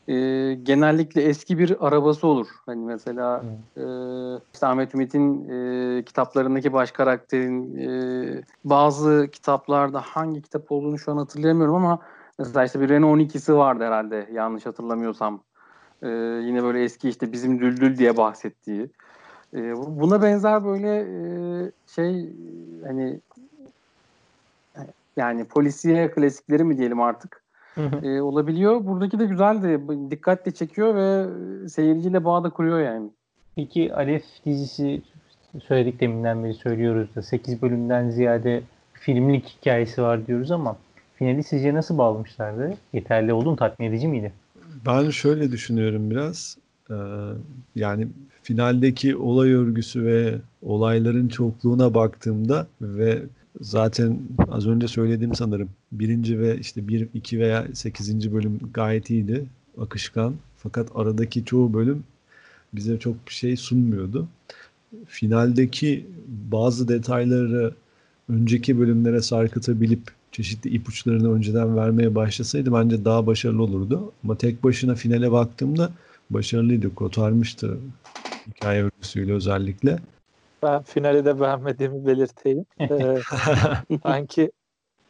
e, genellikle eski bir arabası olur. Hani mesela e, işte Ahmet Ümit'in e, kitaplarındaki baş karakterin e, bazı kitaplarda hangi kitap olduğunu şu an hatırlayamıyorum ama mesela işte bir Renault 12'si vardı herhalde yanlış hatırlamıyorsam. Ee, yine böyle eski işte bizim Düldül diye bahsettiği. Ee, buna benzer böyle e, şey hani yani polisiye klasikleri mi diyelim artık hı hı. E, olabiliyor. Buradaki de güzeldi. Dikkatle çekiyor ve seyirciyle bağ da kuruyor yani. Peki Alef dizisi söyledik deminden beri söylüyoruz da 8 bölümden ziyade filmlik hikayesi var diyoruz ama finali sizce nasıl bağlamışlardı? Yeterli oldu mu? Tatmin edici miydi? Ben şöyle düşünüyorum biraz. Ee, yani finaldeki olay örgüsü ve olayların çokluğuna baktığımda ve zaten az önce söylediğim sanırım birinci ve işte bir, iki veya sekizinci bölüm gayet iyiydi. Akışkan. Fakat aradaki çoğu bölüm bize çok bir şey sunmuyordu. Finaldeki bazı detayları önceki bölümlere sarkıtabilip çeşitli ipuçlarını önceden vermeye başlasaydı bence daha başarılı olurdu. Ama tek başına finale baktığımda başarılıydı. Kotarmıştı hikaye örgüsüyle özellikle. Ben finali de beğenmediğimi belirteyim. Ee, sanki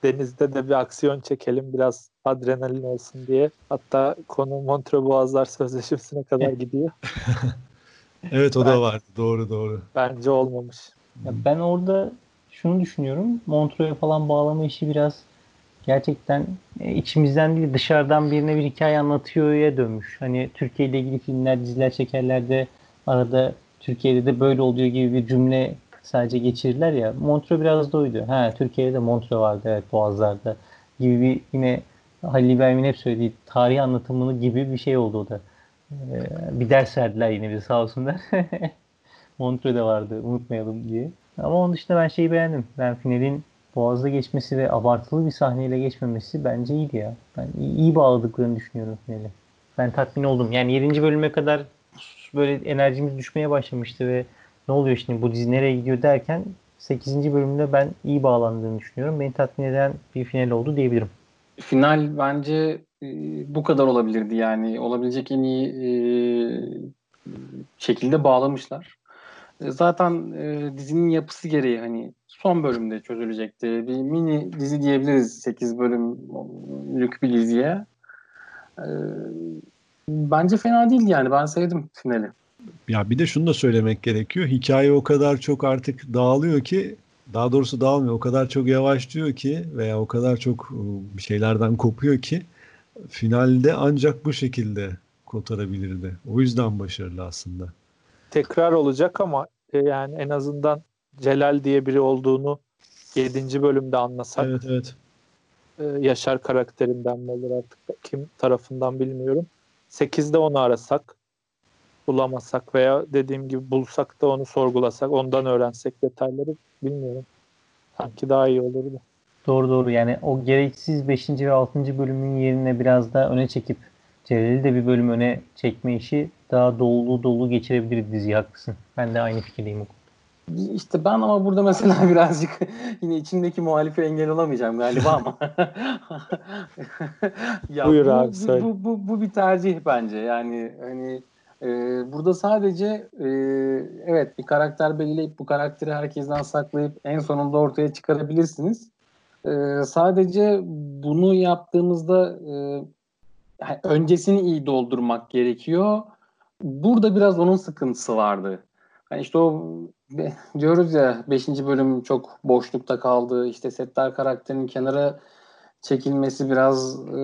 denizde de bir aksiyon çekelim biraz adrenalin olsun diye. Hatta konu Montreux Boğazlar Sözleşmesi'ne kadar gidiyor. evet o ben, da vardı. Doğru doğru. Bence olmamış. Ya ben orada şunu düşünüyorum. Montreux'e falan bağlama işi biraz gerçekten e, içimizden değil dışarıdan birine bir hikaye anlatıyor'ya dönmüş. Hani Türkiye ile ilgili filmler, diziler çekerlerde arada Türkiye'de de böyle oluyor gibi bir cümle sadece geçirirler ya. Montreux biraz da oydu. Ha Türkiye'de de Montreux vardı evet Boğazlar'da gibi bir yine Halil İbrahim'in hep söylediği tarih anlatımını gibi bir şey oldu o da. Ee, bir ders verdiler yine bize sağ olsunlar. Montreux'de vardı unutmayalım diye. Ama onun dışında ben şeyi beğendim. Ben finalin Boğaz'da geçmesi ve abartılı bir sahneyle geçmemesi bence iyiydi ya. Ben iyi bağladıklarını düşünüyorum finali. Ben tatmin oldum. Yani 7. bölüme kadar böyle enerjimiz düşmeye başlamıştı ve ne oluyor şimdi bu dizi nereye gidiyor derken 8. bölümde ben iyi bağlandığını düşünüyorum. Beni tatmin eden bir final oldu diyebilirim. Final bence e, bu kadar olabilirdi yani. Olabilecek en iyi e, şekilde bağlamışlar. E, zaten e, dizinin yapısı gereği hani son bölümde çözülecekti. Bir mini dizi diyebiliriz 8 bölümlük bir diziye. E, bence fena değildi yani. Ben sevdim finali. Ya bir de şunu da söylemek gerekiyor. Hikaye o kadar çok artık dağılıyor ki daha doğrusu dağılmıyor. O kadar çok yavaşlıyor ki veya o kadar çok ıı, bir şeylerden kopuyor ki finalde ancak bu şekilde kotarabilirdi. O yüzden başarılı aslında. Tekrar olacak ama e, yani en azından Celal diye biri olduğunu 7. bölümde anlasak Evet evet. e, Yaşar karakterinden mi olur artık kim tarafından bilmiyorum. 8'de onu arasak bulamasak veya dediğim gibi bulsak da onu sorgulasak ondan öğrensek detayları bilmiyorum. Sanki daha iyi olurdu. Doğru doğru yani o gereksiz 5. ve 6. bölümün yerine biraz daha öne çekip Celal'i de bir bölüm öne çekme işi daha dolu dolu geçirebilir diziyi haklısın. Ben de aynı fikirdeyim o. İşte ben ama burada mesela birazcık yine içimdeki muhalife engel olamayacağım galiba ama. ya Buyur bu, abi, bu, söyle. bu, bu, bu bir tercih bence. Yani hani e, burada sadece e, evet bir karakter belirleyip bu karakteri herkesten saklayıp en sonunda ortaya çıkarabilirsiniz. E, sadece bunu yaptığımızda e, yani öncesini iyi doldurmak gerekiyor. Burada biraz onun sıkıntısı vardı. Hani işte o diyoruz ya 5. bölüm çok boşlukta kaldı. İşte Settar karakterinin kenara çekilmesi biraz e,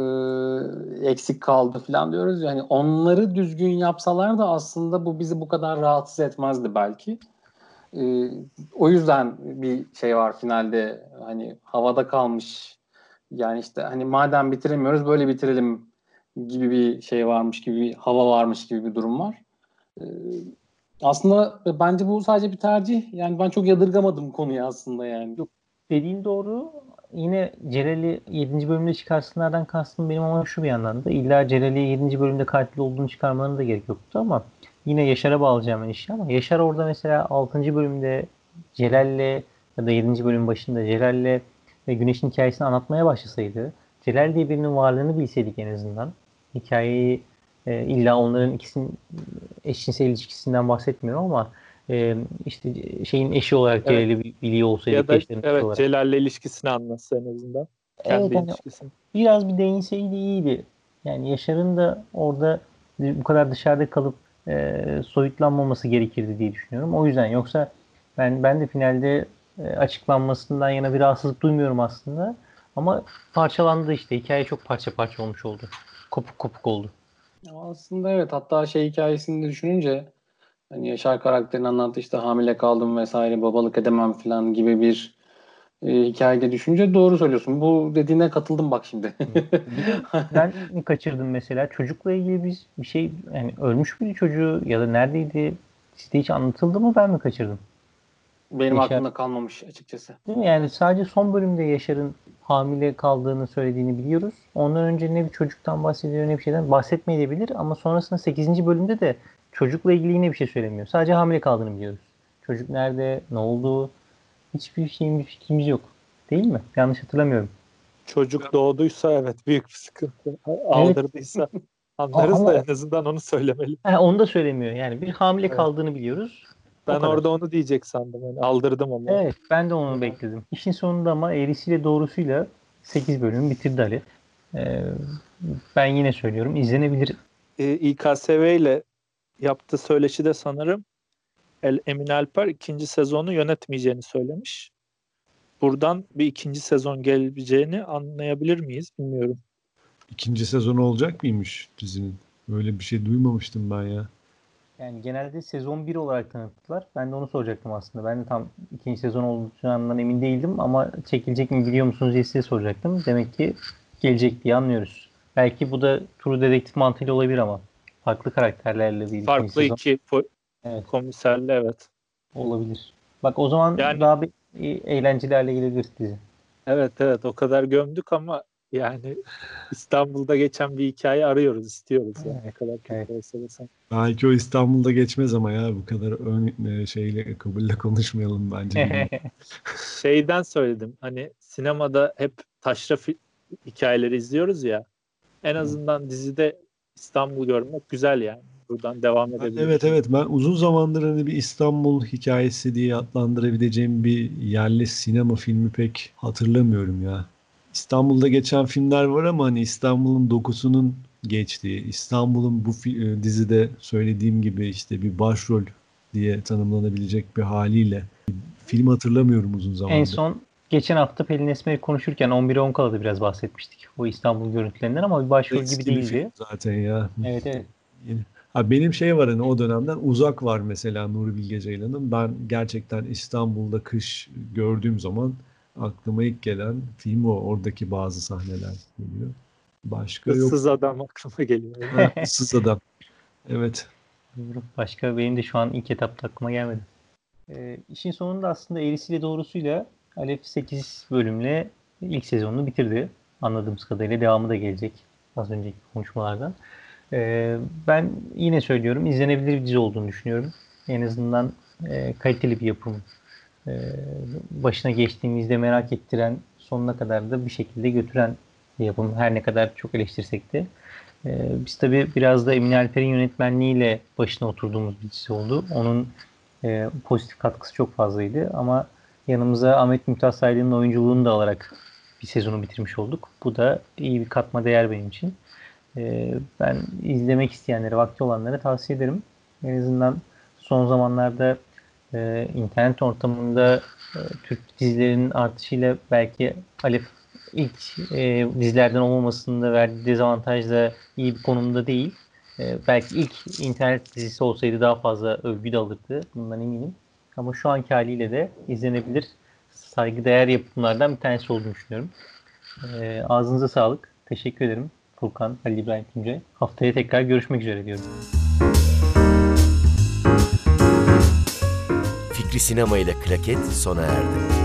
eksik kaldı falan diyoruz ya. Hani onları düzgün yapsalar da aslında bu bizi bu kadar rahatsız etmezdi belki. E, o yüzden bir şey var finalde hani havada kalmış. Yani işte hani madem bitiremiyoruz böyle bitirelim gibi bir şey varmış gibi bir hava varmış gibi bir durum var. E, aslında bence bu sadece bir tercih. Yani ben çok yadırgamadım konuyu aslında yani. Dediğin doğru. Yine Celal'i 7. bölümde çıkarsınlardan kastım benim ama şu bir yandan da illa Celal'i 7. bölümde katil olduğunu çıkarmalarına da gerek yoktu ama yine Yaşar'a bağlayacağım işi ama Yaşar orada mesela 6. bölümde Celal'le ya da 7. bölüm başında Celal'le Güneş'in hikayesini anlatmaya başlasaydı Celal diye birinin varlığını bilseydik en azından hikayeyi e, illa onların ikisinin eşcinsel ilişkisinden bahsetmiyorum ama e, işte şeyin eşi olarak Evet. Celal'i bi- biliyor olsaydık Ya da evet olarak. Celal'le ilişkisini anlatsa en azından. Kendi Evet, hani ilişkisini. biraz bir değinseydi iyiydi. Yani Yaşar'ın da orada bu kadar dışarıda kalıp e, soyutlanmaması gerekirdi diye düşünüyorum. O yüzden yoksa ben ben de finalde e, açıklanmasından yana bir rahatsızlık duymuyorum aslında. Ama parçalandı işte. Hikaye çok parça parça olmuş oldu. Kopuk kopuk oldu. Aslında evet hatta şey hikayesini de düşününce hani Yaşar karakterin anlattığı işte hamile kaldım vesaire babalık edemem falan gibi bir e, hikayede düşününce doğru söylüyorsun. Bu dediğine katıldım bak şimdi. Ben mi kaçırdım mesela? Çocukla ilgili bir, bir şey yani ölmüş bir çocuğu ya da neredeydi? Sizde hiç anlatıldı mı ben mi kaçırdım? Benim Yaşar- aklımda kalmamış açıkçası. Değil mi? Yani sadece son bölümde Yaşar'ın hamile kaldığını söylediğini biliyoruz. Ondan önce ne bir çocuktan bahsediyor ne bir şeyden bahsetmeyebilir ama sonrasında 8. bölümde de çocukla ilgili yine bir şey söylemiyor. Sadece hamile kaldığını biliyoruz. Çocuk nerede, ne oldu? Hiçbir şeyin bir fikrimiz yok. Değil mi? Yanlış hatırlamıyorum. Çocuk doğduysa evet büyük bir sıkıntı. Aldırdıysa anlarız Ama- da en azından onu söylemeli. Ha, onu da söylemiyor. Yani bir hamile Evet. kaldığını biliyoruz. O Ben kadar. orada onu diyecek sandım. Hani aldırdım ama. Evet ben de onu bekledim. İşin sonunda ama eğrisiyle doğrusuyla 8 bölüm bitirdi Ali. Ee, ben yine söylüyorum izlenebilir. e, İKSV ile yaptığı söyleşide sanırım El, Emin Alper ikinci sezonu yönetmeyeceğini söylemiş. Buradan bir ikinci sezon geleceğini anlayabilir miyiz bilmiyorum. İkinci sezonu olacak mıymış dizinin? Böyle bir şey duymamıştım ben ya. Yani genelde sezon 1 olarak tanıttılar. Ben de onu soracaktım aslında. Ben de tam ikinci sezon olacağından emin değildim ama çekilecek mi biliyor musunuz diye size soracaktım. Demek ki gelecek diye anlıyoruz. Belki bu da True Detective mantığıyla olabilir ama farklı karakterlerle ikinci Farklı sezon iki po- Evet. komiserle evet. olabilir. Bak o zaman Yani- daha bir e- eğlenceli hale gelebilir dizi. Evet evet o kadar gömdük ama Yani İstanbul'da geçen bir hikaye arıyoruz, istiyoruz. Yani ne kadar kötü olsa da sen. Belki o İstanbul'da geçmez ama ya bu kadar ön e, şeyle kabulle konuşmayalım bence. Şeyden söyledim. Hani sinemada hep taşra fi- hikayeleri izliyoruz ya. En azından dizide İstanbul görmek güzel yani. Buradan devam edebiliriz. evet evet ben uzun zamandır hani bir İstanbul hikayesi diye adlandırabileceğim bir yerli sinema filmi pek hatırlamıyorum ya. İstanbul'da geçen filmler var ama hani İstanbul'un dokusunun geçtiği, İstanbul'un bu e, dizide söylediğim gibi işte bir başrol diye tanımlanabilecek bir haliyle film hatırlamıyorum uzun zamandır. En son geçen hafta Pelin Esmer'i konuşurken 11'e 10 kala da biraz bahsetmiştik. O İstanbul görüntülerinden ama bir başrol Eski gibi değildi. zaten ya. Evet evet. Ha benim şey var hani o dönemden Uzak var mesela Nuri Bilge Ceylan'ın. Ben gerçekten İstanbul'da kış gördüğüm zaman aklıma ilk gelen film o. Oradaki bazı sahneler geliyor. Başka yok. Issız adam aklıma geliyor. Ha, Issız Adam. Evet. Başka benim de şu an ilk etapta aklıma gelmedi. Ee, işin sonunda aslında eğrisiyle doğrusuyla Alef 8 bölümle ilk sezonunu bitirdi. Anladığımız kadarıyla devamı da gelecek az önceki konuşmalardan. Ee, ben yine söylüyorum izlenebilir bir dizi olduğunu düşünüyorum. En azından e, kaliteli bir yapım. Ee, başına geçtiğimizde merak ettiren sonuna kadar da bir şekilde götüren bir yapım. Her ne kadar çok eleştirsek de. Ee, biz tabii biraz da Emin Alper'in yönetmenliğiyle başına oturduğumuz bir dizi oldu. Onun e, pozitif katkısı çok fazlaydı ama yanımıza Ahmet Mümtaz Saylı'nın oyunculuğunu da alarak bir sezonu bitirmiş olduk. Bu da iyi bir katma değer benim için. Ben izlemek isteyenlere, vakti olanlara tavsiye ederim. En azından son zamanlarda e, internet ortamında e, Türk dizilerinin artışıyla belki Alef ilk e, dizilerden olmamasında verdiği dezavantajla iyi bir konumda değil. E, belki ilk internet dizisi olsaydı daha fazla övgü de alırdı. Bundan eminim. Ama şu anki haliyle de izlenebilir saygıdeğer yapımlardan bir tanesi olduğunu düşünüyorum. E, ağzınıza sağlık. Teşekkür ederim. Furkan, Halil İbrahim Tuncay. Haftaya tekrar görüşmek üzere diyorum. Sinema ile Klaket sona erdi.